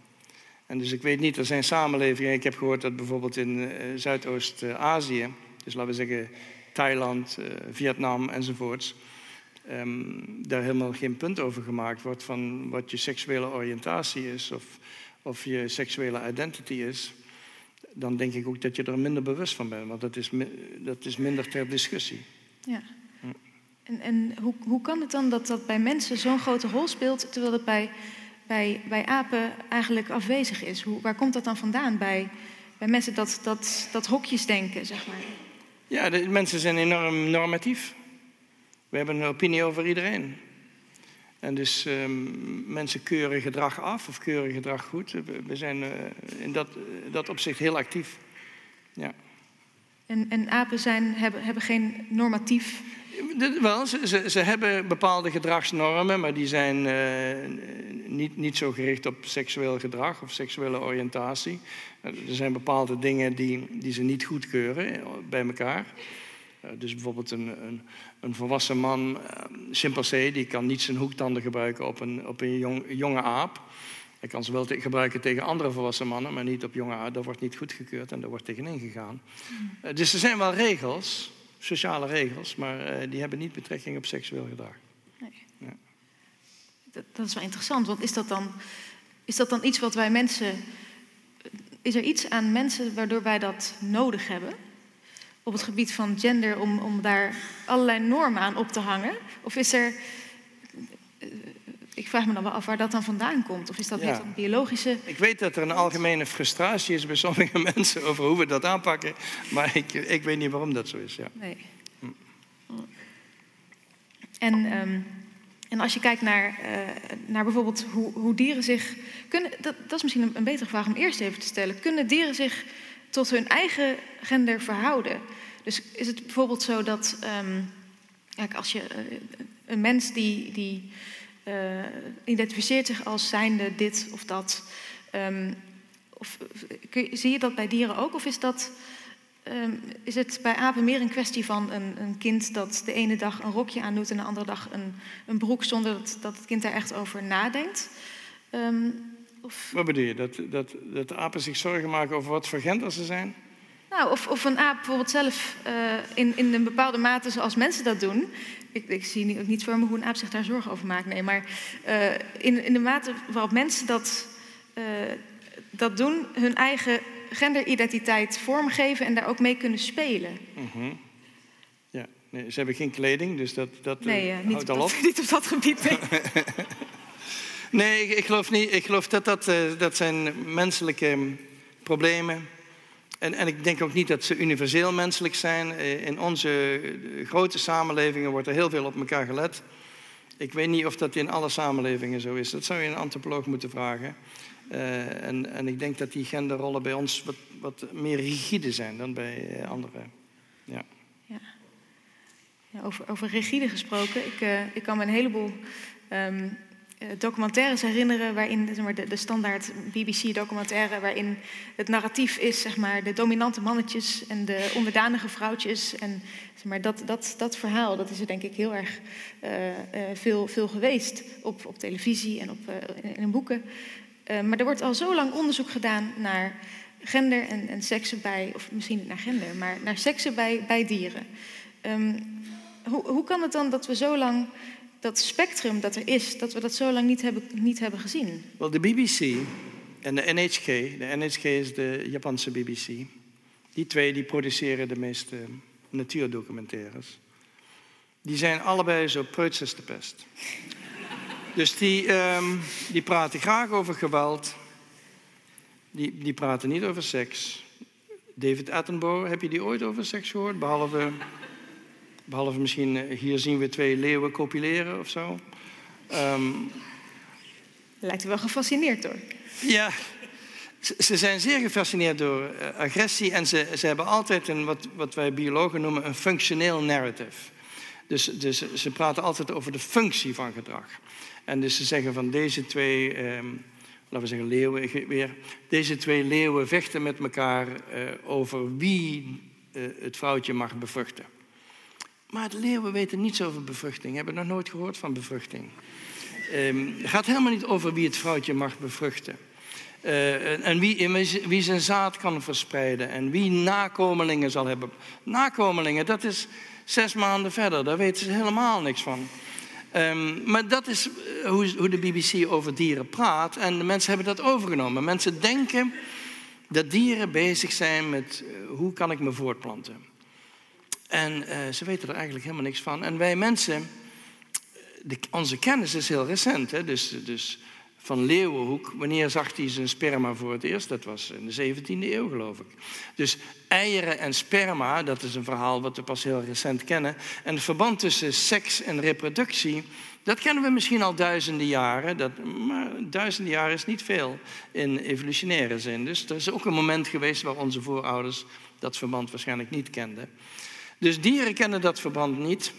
En dus ik weet niet, er zijn samenlevingen, ik heb gehoord dat bijvoorbeeld in uh, Zuidoost-Azië, dus laten we zeggen Thailand, uh, Vietnam enzovoorts, um, daar helemaal geen punt over gemaakt wordt van wat je seksuele oriëntatie is of, of je seksuele identity is dan denk ik ook dat je er minder bewust van bent. Want dat is, dat is minder ter discussie. Ja. En, en hoe, hoe kan het dan dat dat bij mensen zo'n grote rol speelt, terwijl het bij, bij, bij apen eigenlijk afwezig is? Hoe, waar komt dat dan vandaan bij, bij mensen dat, dat, dat hokjesdenken, zeg maar? Ja, de mensen zijn enorm normatief. We hebben een opinie over iedereen. En dus um, mensen keuren gedrag af of keuren gedrag goed. We zijn uh, in dat, dat opzicht heel actief. Ja. En, en apen zijn, hebben, hebben geen normatief. Wel, ze, ze, ze, hebben bepaalde gedragsnormen, maar die zijn uh, niet, niet zo gericht op seksueel gedrag of seksuele oriëntatie. Er zijn bepaalde dingen die, die ze niet goedkeuren bij elkaar. Uh, dus bijvoorbeeld een, een, een volwassen man, chimpansee, die kan niet zijn hoektanden gebruiken op een, op een jong, jonge aap. Hij kan ze wel te- gebruiken tegen andere volwassen mannen, maar niet op jonge Dat wordt niet goedgekeurd en daar wordt tegenin gegaan. Eh, dus er zijn wel regels, sociale regels, maar eh, die hebben niet betrekking op seksueel gedrag. Dat, dat is wel interessant, want is dat, dan, is dat dan iets wat wij mensen. Is er iets aan mensen waardoor wij dat nodig hebben? Op het gebied van gender, om, om daar allerlei normen aan op te hangen? Of is er. Ik vraag me dan wel af waar dat dan vandaan komt. Of is dat Ja. dat een biologische. Ik weet dat er een algemene frustratie is bij sommige mensen over hoe we dat aanpakken, maar ik, ik weet niet waarom dat zo is. Ja. Nee. En, ehm, en als je kijkt naar, eh, naar bijvoorbeeld hoe, hoe dieren zich kunnen. Dat, dat is misschien een, een betere vraag om eerst even te stellen. Kunnen dieren zich tot hun eigen gender verhouden? Dus is het bijvoorbeeld zo dat. ehm, kijk, als je. eh, een mens die. die eh, identificeert zich als zijnde dit of dat. ehm, of, je- zie je dat bij dieren ook? Of is dat. Ehm, is het bij apen meer een kwestie van een, een kind dat de ene dag een rokje aandoet en de andere dag een, een broek zonder dat, dat het kind daar echt over nadenkt? Ehm, of, Wat bedoel je? Dat, dat, dat de apen zich zorgen maken over wat voor gender ze zijn? nou, of, of een aap bijvoorbeeld zelf eh, in, in een bepaalde mate zoals mensen dat doen. Ik, ik zie niet, ook niet voor me hoe een aap zich daar zorgen over maakt. Nee, maar eh, in, in de mate waarop mensen dat, eh, dat doen, hun eigen genderidentiteit vormgeven en daar ook mee kunnen spelen. Ja, nee, ze hebben geen kleding, dus dat, dat Nee, eh, niet, al op. dat, niet op dat gebied. Nee. Nee, ik, geloof niet. Ik geloof dat dat, dat zijn menselijke mm, problemen. En, en ik denk ook niet dat ze universeel menselijk zijn. Eh, In onze eh, grote samenlevingen wordt er heel veel op elkaar gelet. Ik weet niet of dat in alle samenlevingen zo is. Dat zou je een antropoloog moeten vragen. Eh, en, en ik denk dat die genderrollen bij ons wat, wat meer rigide zijn dan bij anderen. Ja. Ja, over, over rigide gesproken. Ik, ik kan me een heleboel ehm, eh, documentaires herinneren waarin zeg maar, de, de standaard BBC-documentaire, waarin het narratief is zeg maar, de dominante mannetjes en de onderdanige vrouwtjes. En zeg maar, dat, dat, dat verhaal dat is er denk ik heel erg eh, eh, veel, veel geweest op, op televisie en op, eh, in, boeken. Eh, maar er wordt al zo lang onderzoek gedaan naar gender en, en seksen bij, of misschien niet naar gender, maar naar seksen bij, bij dieren. Ehm, hoe, hoe kan het dan dat we zo lang dat spectrum dat er is, dat we dat zo lang niet hebben, niet hebben gezien? Wel, de BBC en de NHK, de NHK is de Japanse BBC, die twee die produceren de meeste natuurdocumentaires. Die zijn allebei zo preuts als de pest. Dus die, ehm, die praten graag over geweld. Die, die praten niet over seks. David Attenborough, heb je die ooit over seks gehoord? Behalve, behalve misschien, eh, hier zien we twee leeuwen copuleren of zo. Ehm, Lijkt u wel gefascineerd door. ja, ze zijn zeer gefascineerd door eh, agressie en ze, ze hebben altijd een, wat, wat wij biologen noemen, een functioneel narrative. Dus, dus ze praten altijd over de functie van gedrag. En dus ze zeggen van deze twee, ehm, laten we zeggen leeuwen weer, deze twee leeuwen vechten met elkaar eh, over wie eh, het vrouwtje mag bevruchten. Maar de leeuwen weten niets over bevruchting, hebben nog nooit gehoord van bevruchting. Ehm, het gaat helemaal niet over wie het vrouwtje mag bevruchten. Eh, en- wie, wie zijn zaad kan verspreiden. En wie nakomelingen zal hebben. Nakomelingen, dat is zes maanden verder. Daar weten ze helemaal niks van. Ehm, maar dat is eh, hoe, hoe de BBC over dieren praat. En de mensen hebben dat overgenomen. Mensen denken dat dieren bezig zijn met eh, hoe kan ik me voortplanten. En eh, ze weten er eigenlijk helemaal niks van. En wij mensen de, onze kennis is heel recent. Hè? Dus, dus van Leeuwenhoek, wanneer zag hij zijn sperma voor het eerst? Dat was in de 17e eeuw, geloof ik. Dus eieren en sperma, dat is een verhaal wat we pas heel recent kennen. En het verband tussen seks en reproductie, dat kennen we misschien al duizenden jaren. Dat, maar duizenden jaren is niet veel in evolutionaire zin. Dus er is ook een moment geweest waar onze voorouders dat verband waarschijnlijk niet kenden. Dus dieren kennen dat verband niet.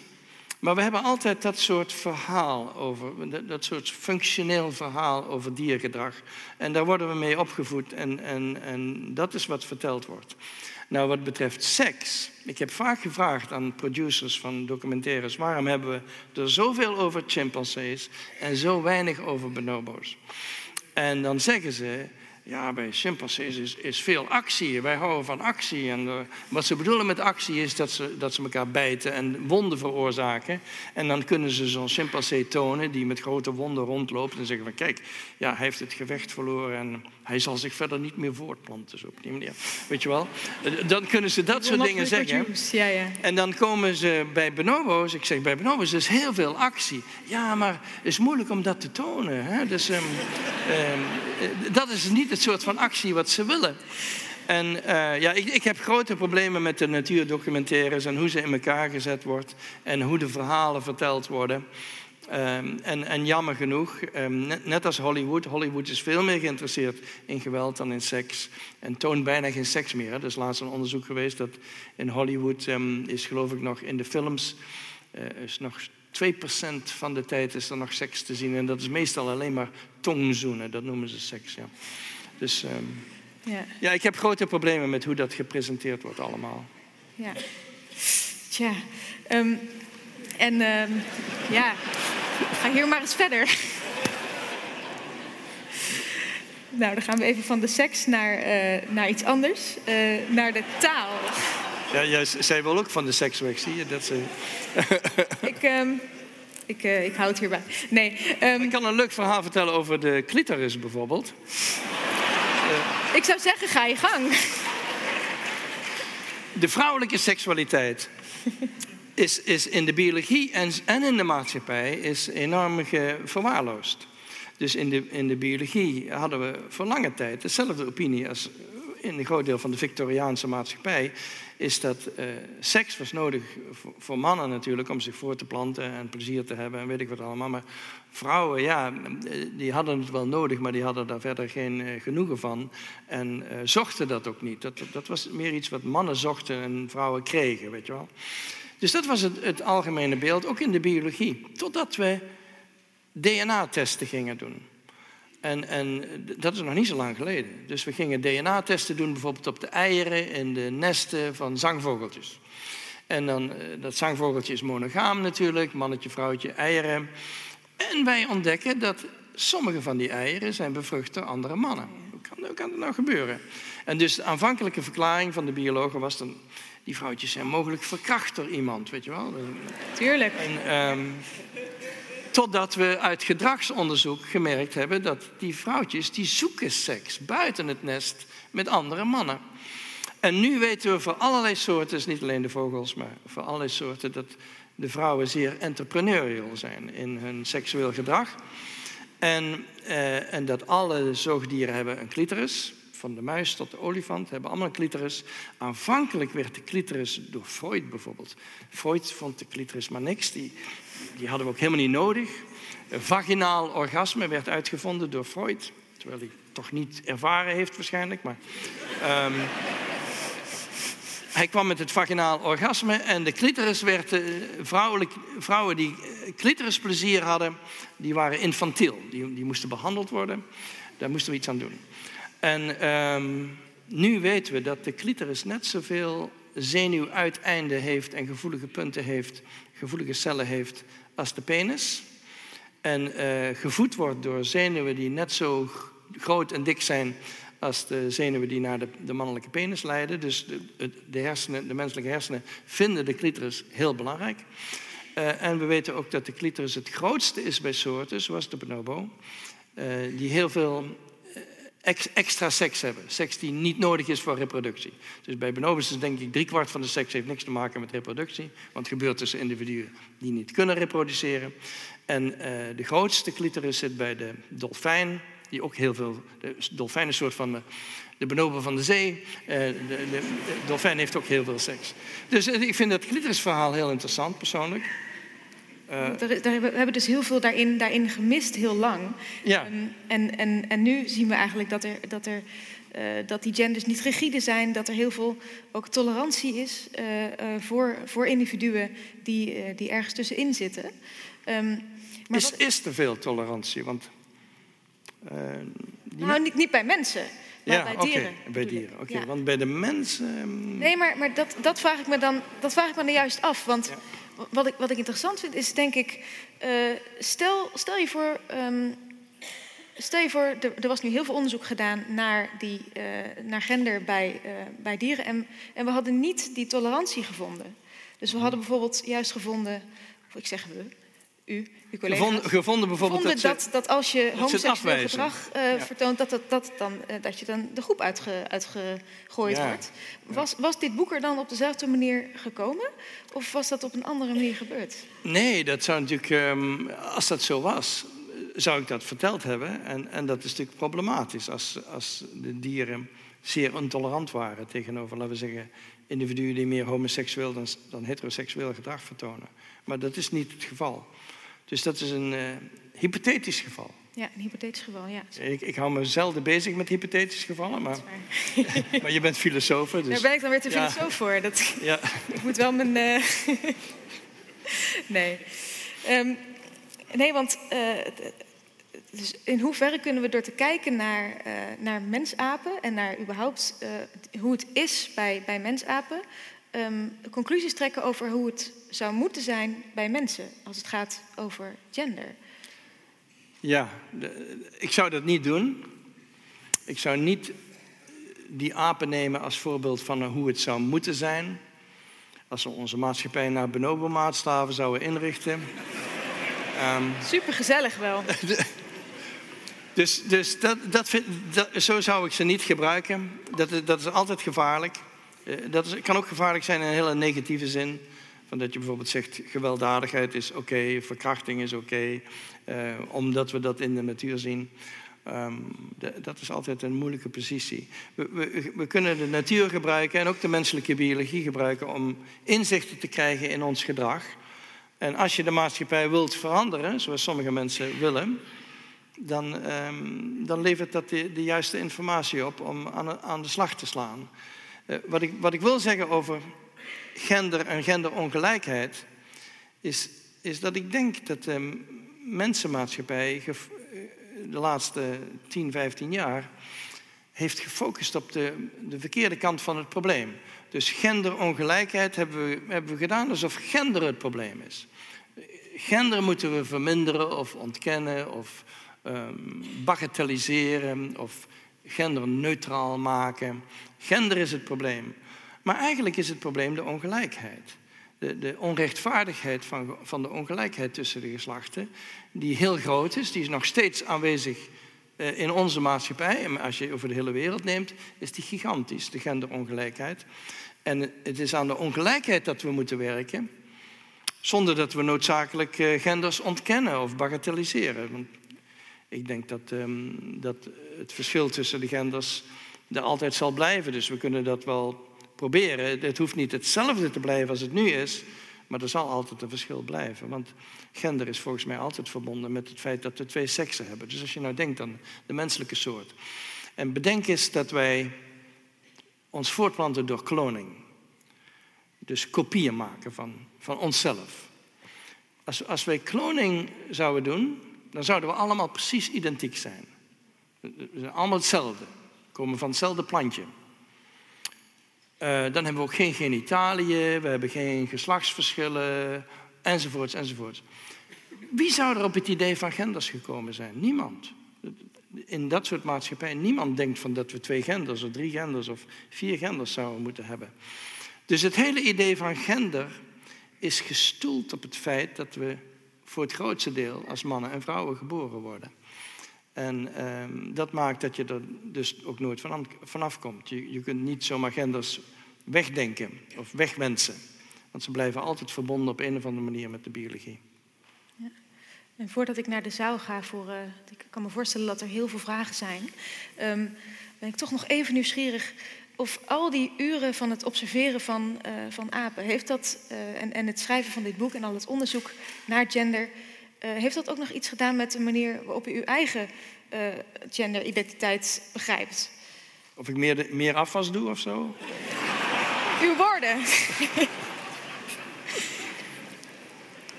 Maar we hebben altijd dat soort verhaal over, dat- soort functioneel verhaal over diergedrag. En daar worden we mee opgevoed en, en, en dat is wat verteld wordt. Nou, wat betreft seks, ik heb vaak gevraagd aan producers van documentaires, waarom hebben we er zoveel over chimpansees en zo weinig over bonobo's? En dan zeggen ze, ja, bij chimpansees is, is veel actie. Wij houden van actie. En eh, wat ze bedoelen met actie is dat ze, dat ze elkaar bijten en wonden veroorzaken. En dan kunnen ze zo'n chimpansee tonen die met grote wonden rondloopt. En zeggen van kijk, ja, hij heeft het gevecht verloren en hij zal zich verder niet meer voortplanten. Zo op die manier. Weet je wel? Eh, Dan kunnen ze dat soort dingen zeggen. Ja, ja. En dan komen ze bij bonobo's. Ik zeg bij bonobo's is heel veel actie. Ja, maar het is moeilijk om dat te tonen. Hè? Dus ehm, ehm, eh, dat is niet het soort van actie wat ze willen. En eh, ja, ik, ik heb grote problemen met de natuurdocumentaires en hoe ze in elkaar gezet wordt en hoe de verhalen verteld worden. Ehm, en, en jammer genoeg, ehm, net, als Hollywood, Hollywood is veel meer geïnteresseerd in geweld dan in seks. En toont bijna geen seks meer. Er is laatst een onderzoek geweest dat in Hollywood ehm, is geloof ik nog in de films, eh, is nog 2% van de tijd is er nog seks te zien. En dat is meestal alleen maar tongzoenen, dat noemen ze seks. Ja. Dus ehm, ja. ja, ik heb grote problemen met hoe dat gepresenteerd wordt allemaal. Ja. Tja. ehm, en ehm, ja, ga hier maar eens verder. Nou, dan gaan we even van de seks naar, eh, naar iets anders. eh, naar de taal. Ja, jij, zij wil ook van de seks weg, zie je? Dat ze... Ik, ehm, ik, eh, ik hou het hierbij. Nee, ehm, Ik kan een leuk verhaal vertellen over de clitoris bijvoorbeeld. Ik zou zeggen, ga je gang. De vrouwelijke seksualiteit is, is in de biologie en, en in de maatschappij is enorm verwaarloosd. Dus in de, in de biologie hadden we voor lange tijd dezelfde opinie als in een groot deel van de Victoriaanse maatschappij. Is dat eh, seks was nodig voor, voor mannen natuurlijk om zich voor te planten en plezier te hebben en weet ik wat allemaal. Maar vrouwen, ja, eh, die hadden het wel nodig, maar die hadden daar verder geen eh, genoegen van. En zochten dat ook niet. Dat, dat was meer iets wat mannen zochten en vrouwen kregen, weet je wel. Dus dat was het, het algemene beeld, ook in de biologie. Totdat we DNA-testen gingen doen. En, en dat is nog niet zo lang geleden. Dus we gingen DNA-testen doen, bijvoorbeeld op de eieren in de nesten van zangvogeltjes. En dan, eh, dat zangvogeltje is monogaam natuurlijk, mannetje, vrouwtje, eieren. En wij ontdekken dat sommige van die eieren zijn bevrucht door andere mannen. Hoe kan, hoe kan dat nou gebeuren? En dus de aanvankelijke verklaring van de biologen was dan... die vrouwtjes zijn mogelijk verkracht door iemand, weet je wel. Tuurlijk. En, ehm, totdat we uit gedragsonderzoek gemerkt hebben dat die vrouwtjes die zoeken seks buiten het nest met andere mannen. En nu weten we voor allerlei soorten, niet alleen de vogels, maar voor allerlei soorten, dat de vrouwen zeer entrepreneurial zijn in hun seksueel gedrag. En, eh, en dat alle zoogdieren hebben een clitoris. Van de muis tot de olifant hebben allemaal een clitoris. Aanvankelijk werd de clitoris door Freud bijvoorbeeld. Freud vond de clitoris maar niks. Die, die hadden we ook helemaal niet nodig. Vaginaal orgasme werd uitgevonden door Freud. Terwijl hij toch niet ervaren heeft waarschijnlijk. Maar, ehm, hij kwam met het vaginaal orgasme en de clitoris werd... eh, vrouwen die eh, clitorisplezier hadden, die waren infantiel. Die, die moesten behandeld worden. Daar moesten we iets aan doen. En ehm, nu weten we dat de clitoris net zoveel zenuwuiteinden heeft en gevoelige punten heeft, gevoelige cellen heeft als de penis. En eh, gevoed wordt door zenuwen die net zo groot en dik zijn als de zenuwen die naar de, de mannelijke penis leiden. Dus de, de, hersenen, de menselijke hersenen vinden de clitoris heel belangrijk. Eh, en we weten ook dat de clitoris het grootste is bij soorten, zoals de bonobo, eh, die heel veel extra seks hebben. Seks die niet nodig is voor reproductie. Dus bij bonobos denk ik driekwart van de seks heeft niks te maken met reproductie. Want het gebeurt tussen individuen die niet kunnen reproduceren. En eh, de grootste clitoris zit bij de dolfijn, die ook heel veel... De dolfijn is een soort van de, de bonobo van de zee. Eh, de, de, dolfijn heeft ook heel veel seks. Dus eh, ik vind dat clitorisverhaal heel interessant, persoonlijk. Hebben- we hebben dus heel veel daarin, daarin gemist, heel lang. Ja. En, en, en nu zien we eigenlijk dat, er, dat, er, eh, dat die genders niet rigide zijn, dat er heel veel ook tolerantie is eh, eh, voor, voor individuen die, eh, die ergens tussenin zitten. Ehm, maar Is, wat- is er veel tolerantie? Want, eh, die nou, niet, niet bij mensen, maar ja, bij dieren. bij dieren. Oké, Ja. want bij de mensen... ehm, Nee, maar, maar dat, dat, vraag ik me dan, dat vraag ik me dan juist af. Want wat, ik, wat ik interessant vind is, denk ik, eh, stel, stel je voor, ehm, stel je voor, er, er was nu heel veel onderzoek gedaan naar, die, eh, naar gender bij, eh, bij dieren. En, en we hadden niet die tolerantie gevonden. Dus we hadden bijvoorbeeld juist gevonden, of ik zeg we, u, uw collega's. Gevonden, gevonden bijvoorbeeld dat, dat, dat, als je homoseksueel gedrag eh, Ja. vertoont, dat, dat, dat, dan, eh, dat je dan de groep uitge, uitgegooid Ja. wordt. Was, was dit boek er dan op dezelfde manier gekomen? Of was dat op een andere manier gebeurd? Nee, dat zou natuurlijk, ehm, als dat zo was, zou ik dat verteld hebben. En, en dat is natuurlijk problematisch als, als de dieren zeer intolerant waren tegenover, laten we zeggen, individuen die meer homoseksueel dan, dan heteroseksueel gedrag vertonen. Maar dat is niet het geval. Dus dat is een eh, hypothetisch geval. Ja, een hypothetisch geval, ja. Ik, ik hou me zelden bezig met hypothetische gevallen, maar, Maar je bent filosoof. Dus, Daar ben ik dan weer te Ja. filosoof voor. Dat, ja. ik moet wel mijn... eh, nee. Ehm, nee, want... eh, dus in hoeverre kunnen we door te kijken naar, naar mensapen... en naar überhaupt hoe het is bij, bij mensapen... ehm, conclusies trekken over hoe het zou moeten zijn bij mensen... als het gaat over gender. Ja, de- ik zou dat niet doen. Ik zou niet die apen nemen als voorbeeld van eh, hoe het zou moeten zijn. Als we onze maatschappij naar bonobo-maatstaven zouden inrichten. Ehm, Super gezellig wel. dus dus dat, dat vind, dat- zo zou ik ze niet gebruiken. Dat, dat is altijd gevaarlijk. Eh, Dat is, kan ook gevaarlijk zijn in een hele negatieve zin. Van dat je bijvoorbeeld zegt gewelddadigheid is oké, verkrachting is oké, eh, omdat we dat in de natuur zien. Ehm, dat is altijd een moeilijke positie. We, we, we kunnen de natuur gebruiken en ook de menselijke biologie gebruiken om inzichten te krijgen in ons gedrag. En als je de maatschappij wilt veranderen, zoals sommige mensen willen, dan, ehm, dan levert dat de, de juiste informatie op om aan, aan de slag te slaan. Eh, wat, ik, wat ik wil zeggen over gender en genderongelijkheid, is, is dat ik denk dat de mensenmaatschappij eh, de laatste 10, 15 jaar heeft gefocust op de, de verkeerde kant van het probleem. Dus genderongelijkheid hebben we, hebben we gedaan alsof gender het probleem is. Gender moeten we verminderen of ontkennen of ehm, bagatelliseren of genderneutraal maken. Gender is het probleem. Maar eigenlijk is het probleem de ongelijkheid. De, de onrechtvaardigheid van, van de ongelijkheid tussen de geslachten, die heel groot is, die is nog steeds aanwezig eh, in onze maatschappij. En als je over de hele wereld neemt, is die gigantisch, de genderongelijkheid. En het is aan de ongelijkheid dat we moeten werken, zonder dat we noodzakelijk eh, genders ontkennen of bagatelliseren. Ik denk dat, ehm, dat het verschil tussen de genders er altijd zal blijven. Dus we kunnen dat wel proberen. Het hoeft niet hetzelfde te blijven als het nu is, maar er zal altijd een verschil blijven. Want gender is volgens mij altijd verbonden met het feit dat we twee seksen hebben. Dus als je nou denkt aan de menselijke soort. En bedenk eens dat wij ons voortplanten door kloning. Dus kopieën maken van, van onszelf. Als, als wij kloning zouden doen, dan zouden we allemaal precies identiek zijn. We zijn allemaal hetzelfde. We komen van hetzelfde plantje. Eh, dan hebben we ook geen genitaliën, we hebben geen geslachtsverschillen, enzovoorts, enzovoorts. Wie zou er op het idee van genders gekomen zijn? Niemand. In dat soort maatschappij, niemand denkt van dat we twee genders of drie genders of vier genders zouden moeten hebben. Dus het hele idee van gender is gestoeld op het feit dat we voor het grootste deel als mannen en vrouwen geboren worden. En ehm, dat maakt dat je er dus ook nooit van vanaf komt. Je, je kunt niet zomaar genders wegdenken of wegwensen. Want ze blijven altijd verbonden op een of andere manier met de biologie. En voordat ik naar de zaal ga, voor, eh, ik kan me voorstellen dat er heel veel vragen zijn, ehm, ben ik toch nog even nieuwsgierig of al die uren van het observeren van, eh, van apen, heeft dat, eh, en, en het schrijven van dit boek en al het onderzoek naar gender, eh, heeft dat ook nog iets gedaan met de manier waarop u uw eigen genderidentiteit begrijpt? Of ik meer, de- meer afwas doe of zo? Uw woorden.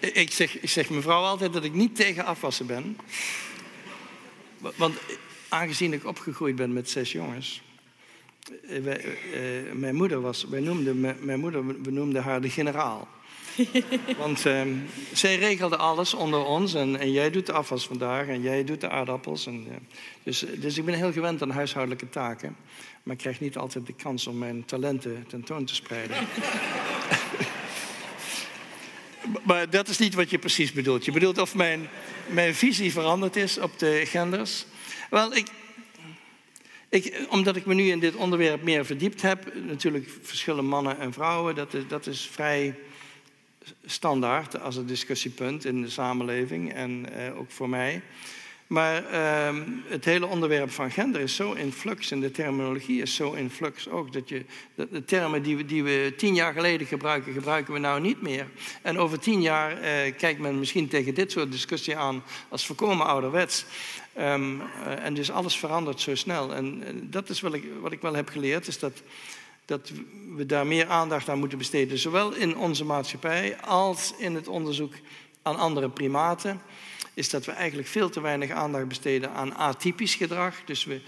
Ik zeg, ik zeg mevrouw altijd dat ik niet tegen afwassen ben. Wa- Want aangezien ik opgegroeid ben met zes jongens. Eh, wij- eh, mijn moeder was, wij noemden, mijn mijn moeder, we noemden haar de generaal. Want ehm, zij regelde alles onder ons. En, en, jij doet de afwas vandaag en jij doet de aardappels. En, uh, dus, dus ik ben heel gewend aan huishoudelijke taken. Maar ik krijg niet altijd de kans om mijn talenten tentoon te spreiden. maar dat is niet wat je precies bedoelt. Je bedoelt of mijn, mijn visie veranderd is op de genders. Wel, ik, ik, omdat ik me nu in dit onderwerp meer verdiept heb, natuurlijk verschillen mannen en vrouwen, dat is, dat is vrij standaard als een discussiepunt in de samenleving en eh, ook voor mij. Maar eh, het hele onderwerp van gender is zo in flux en de terminologie is zo in flux ook. Dat je, de termen die we, die we tien jaar geleden gebruiken, gebruiken we nou niet meer. En over tien jaar eh, kijkt men misschien tegen dit soort discussie aan als voorkomen ouderwets. Um, uh, en dus alles verandert zo snel. En dat is wat ik, wat ik wel heb geleerd, is dat, dat we daar meer aandacht aan moeten besteden. Zowel in onze maatschappij als in het onderzoek aan andere primaten. Is dat we eigenlijk veel te weinig aandacht besteden aan atypisch gedrag. Dus we,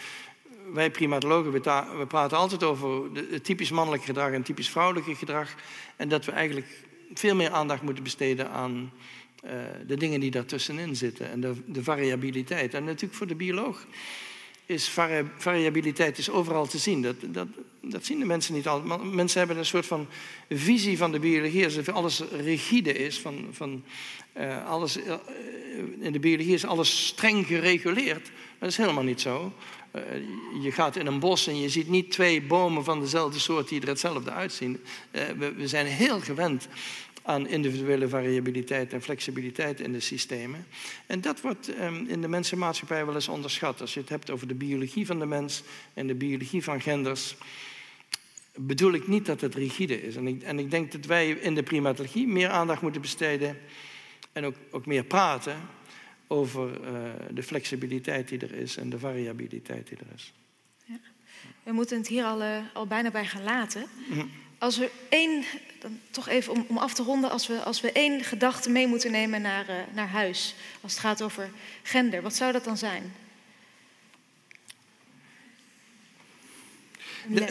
wij primatologen, we, we praten altijd over het typisch mannelijk gedrag en typisch vrouwelijk gedrag. En dat we eigenlijk veel meer aandacht moeten besteden aan uh, de dingen die daartussenin zitten en de, de, variabiliteit. En natuurlijk voor de bioloog is vari variabiliteit is overal te zien. Dat, dat, dat zien de mensen niet altijd. Mensen hebben een soort van visie van de biologie alsof alles rigide is. Van, van, uh, alles, uh, in de biologie is alles streng gereguleerd. Dat is helemaal niet zo. je gaat in een bos en je ziet niet twee bomen van dezelfde soort die er hetzelfde uitzien. we, we zijn heel gewend aan individuele variabiliteit en flexibiliteit in de systemen. En dat wordt um, in de mensenmaatschappij wel eens onderschat. Als je het hebt over de biologie van de mens en de biologie van genders, bedoel ik niet dat het rigide is. En en ik denk dat wij in de primatologie meer aandacht moeten besteden en ook, ook meer praten over uh, de flexibiliteit die er is en de variabiliteit die er is. Ja. We moeten het hier al, uh, al bijna bij gaan laten. Mm als we één, dan toch even om, om af te ronden, als we, als we één gedachte mee moeten nemen naar, uh, naar huis, als het gaat over gender, wat zou dat dan zijn?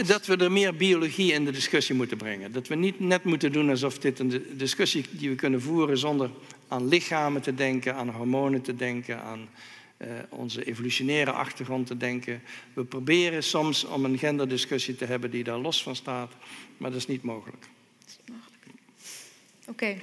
Dat we er meer biologie in de discussie moeten brengen. Dat we niet net moeten doen alsof dit een discussie die we kunnen voeren zonder aan lichamen te denken, aan hormonen te denken, aan uh, onze evolutionaire achtergrond te denken. We proberen soms om een genderdiscussie te hebben die daar los van staat, maar dat is niet mogelijk. Oké.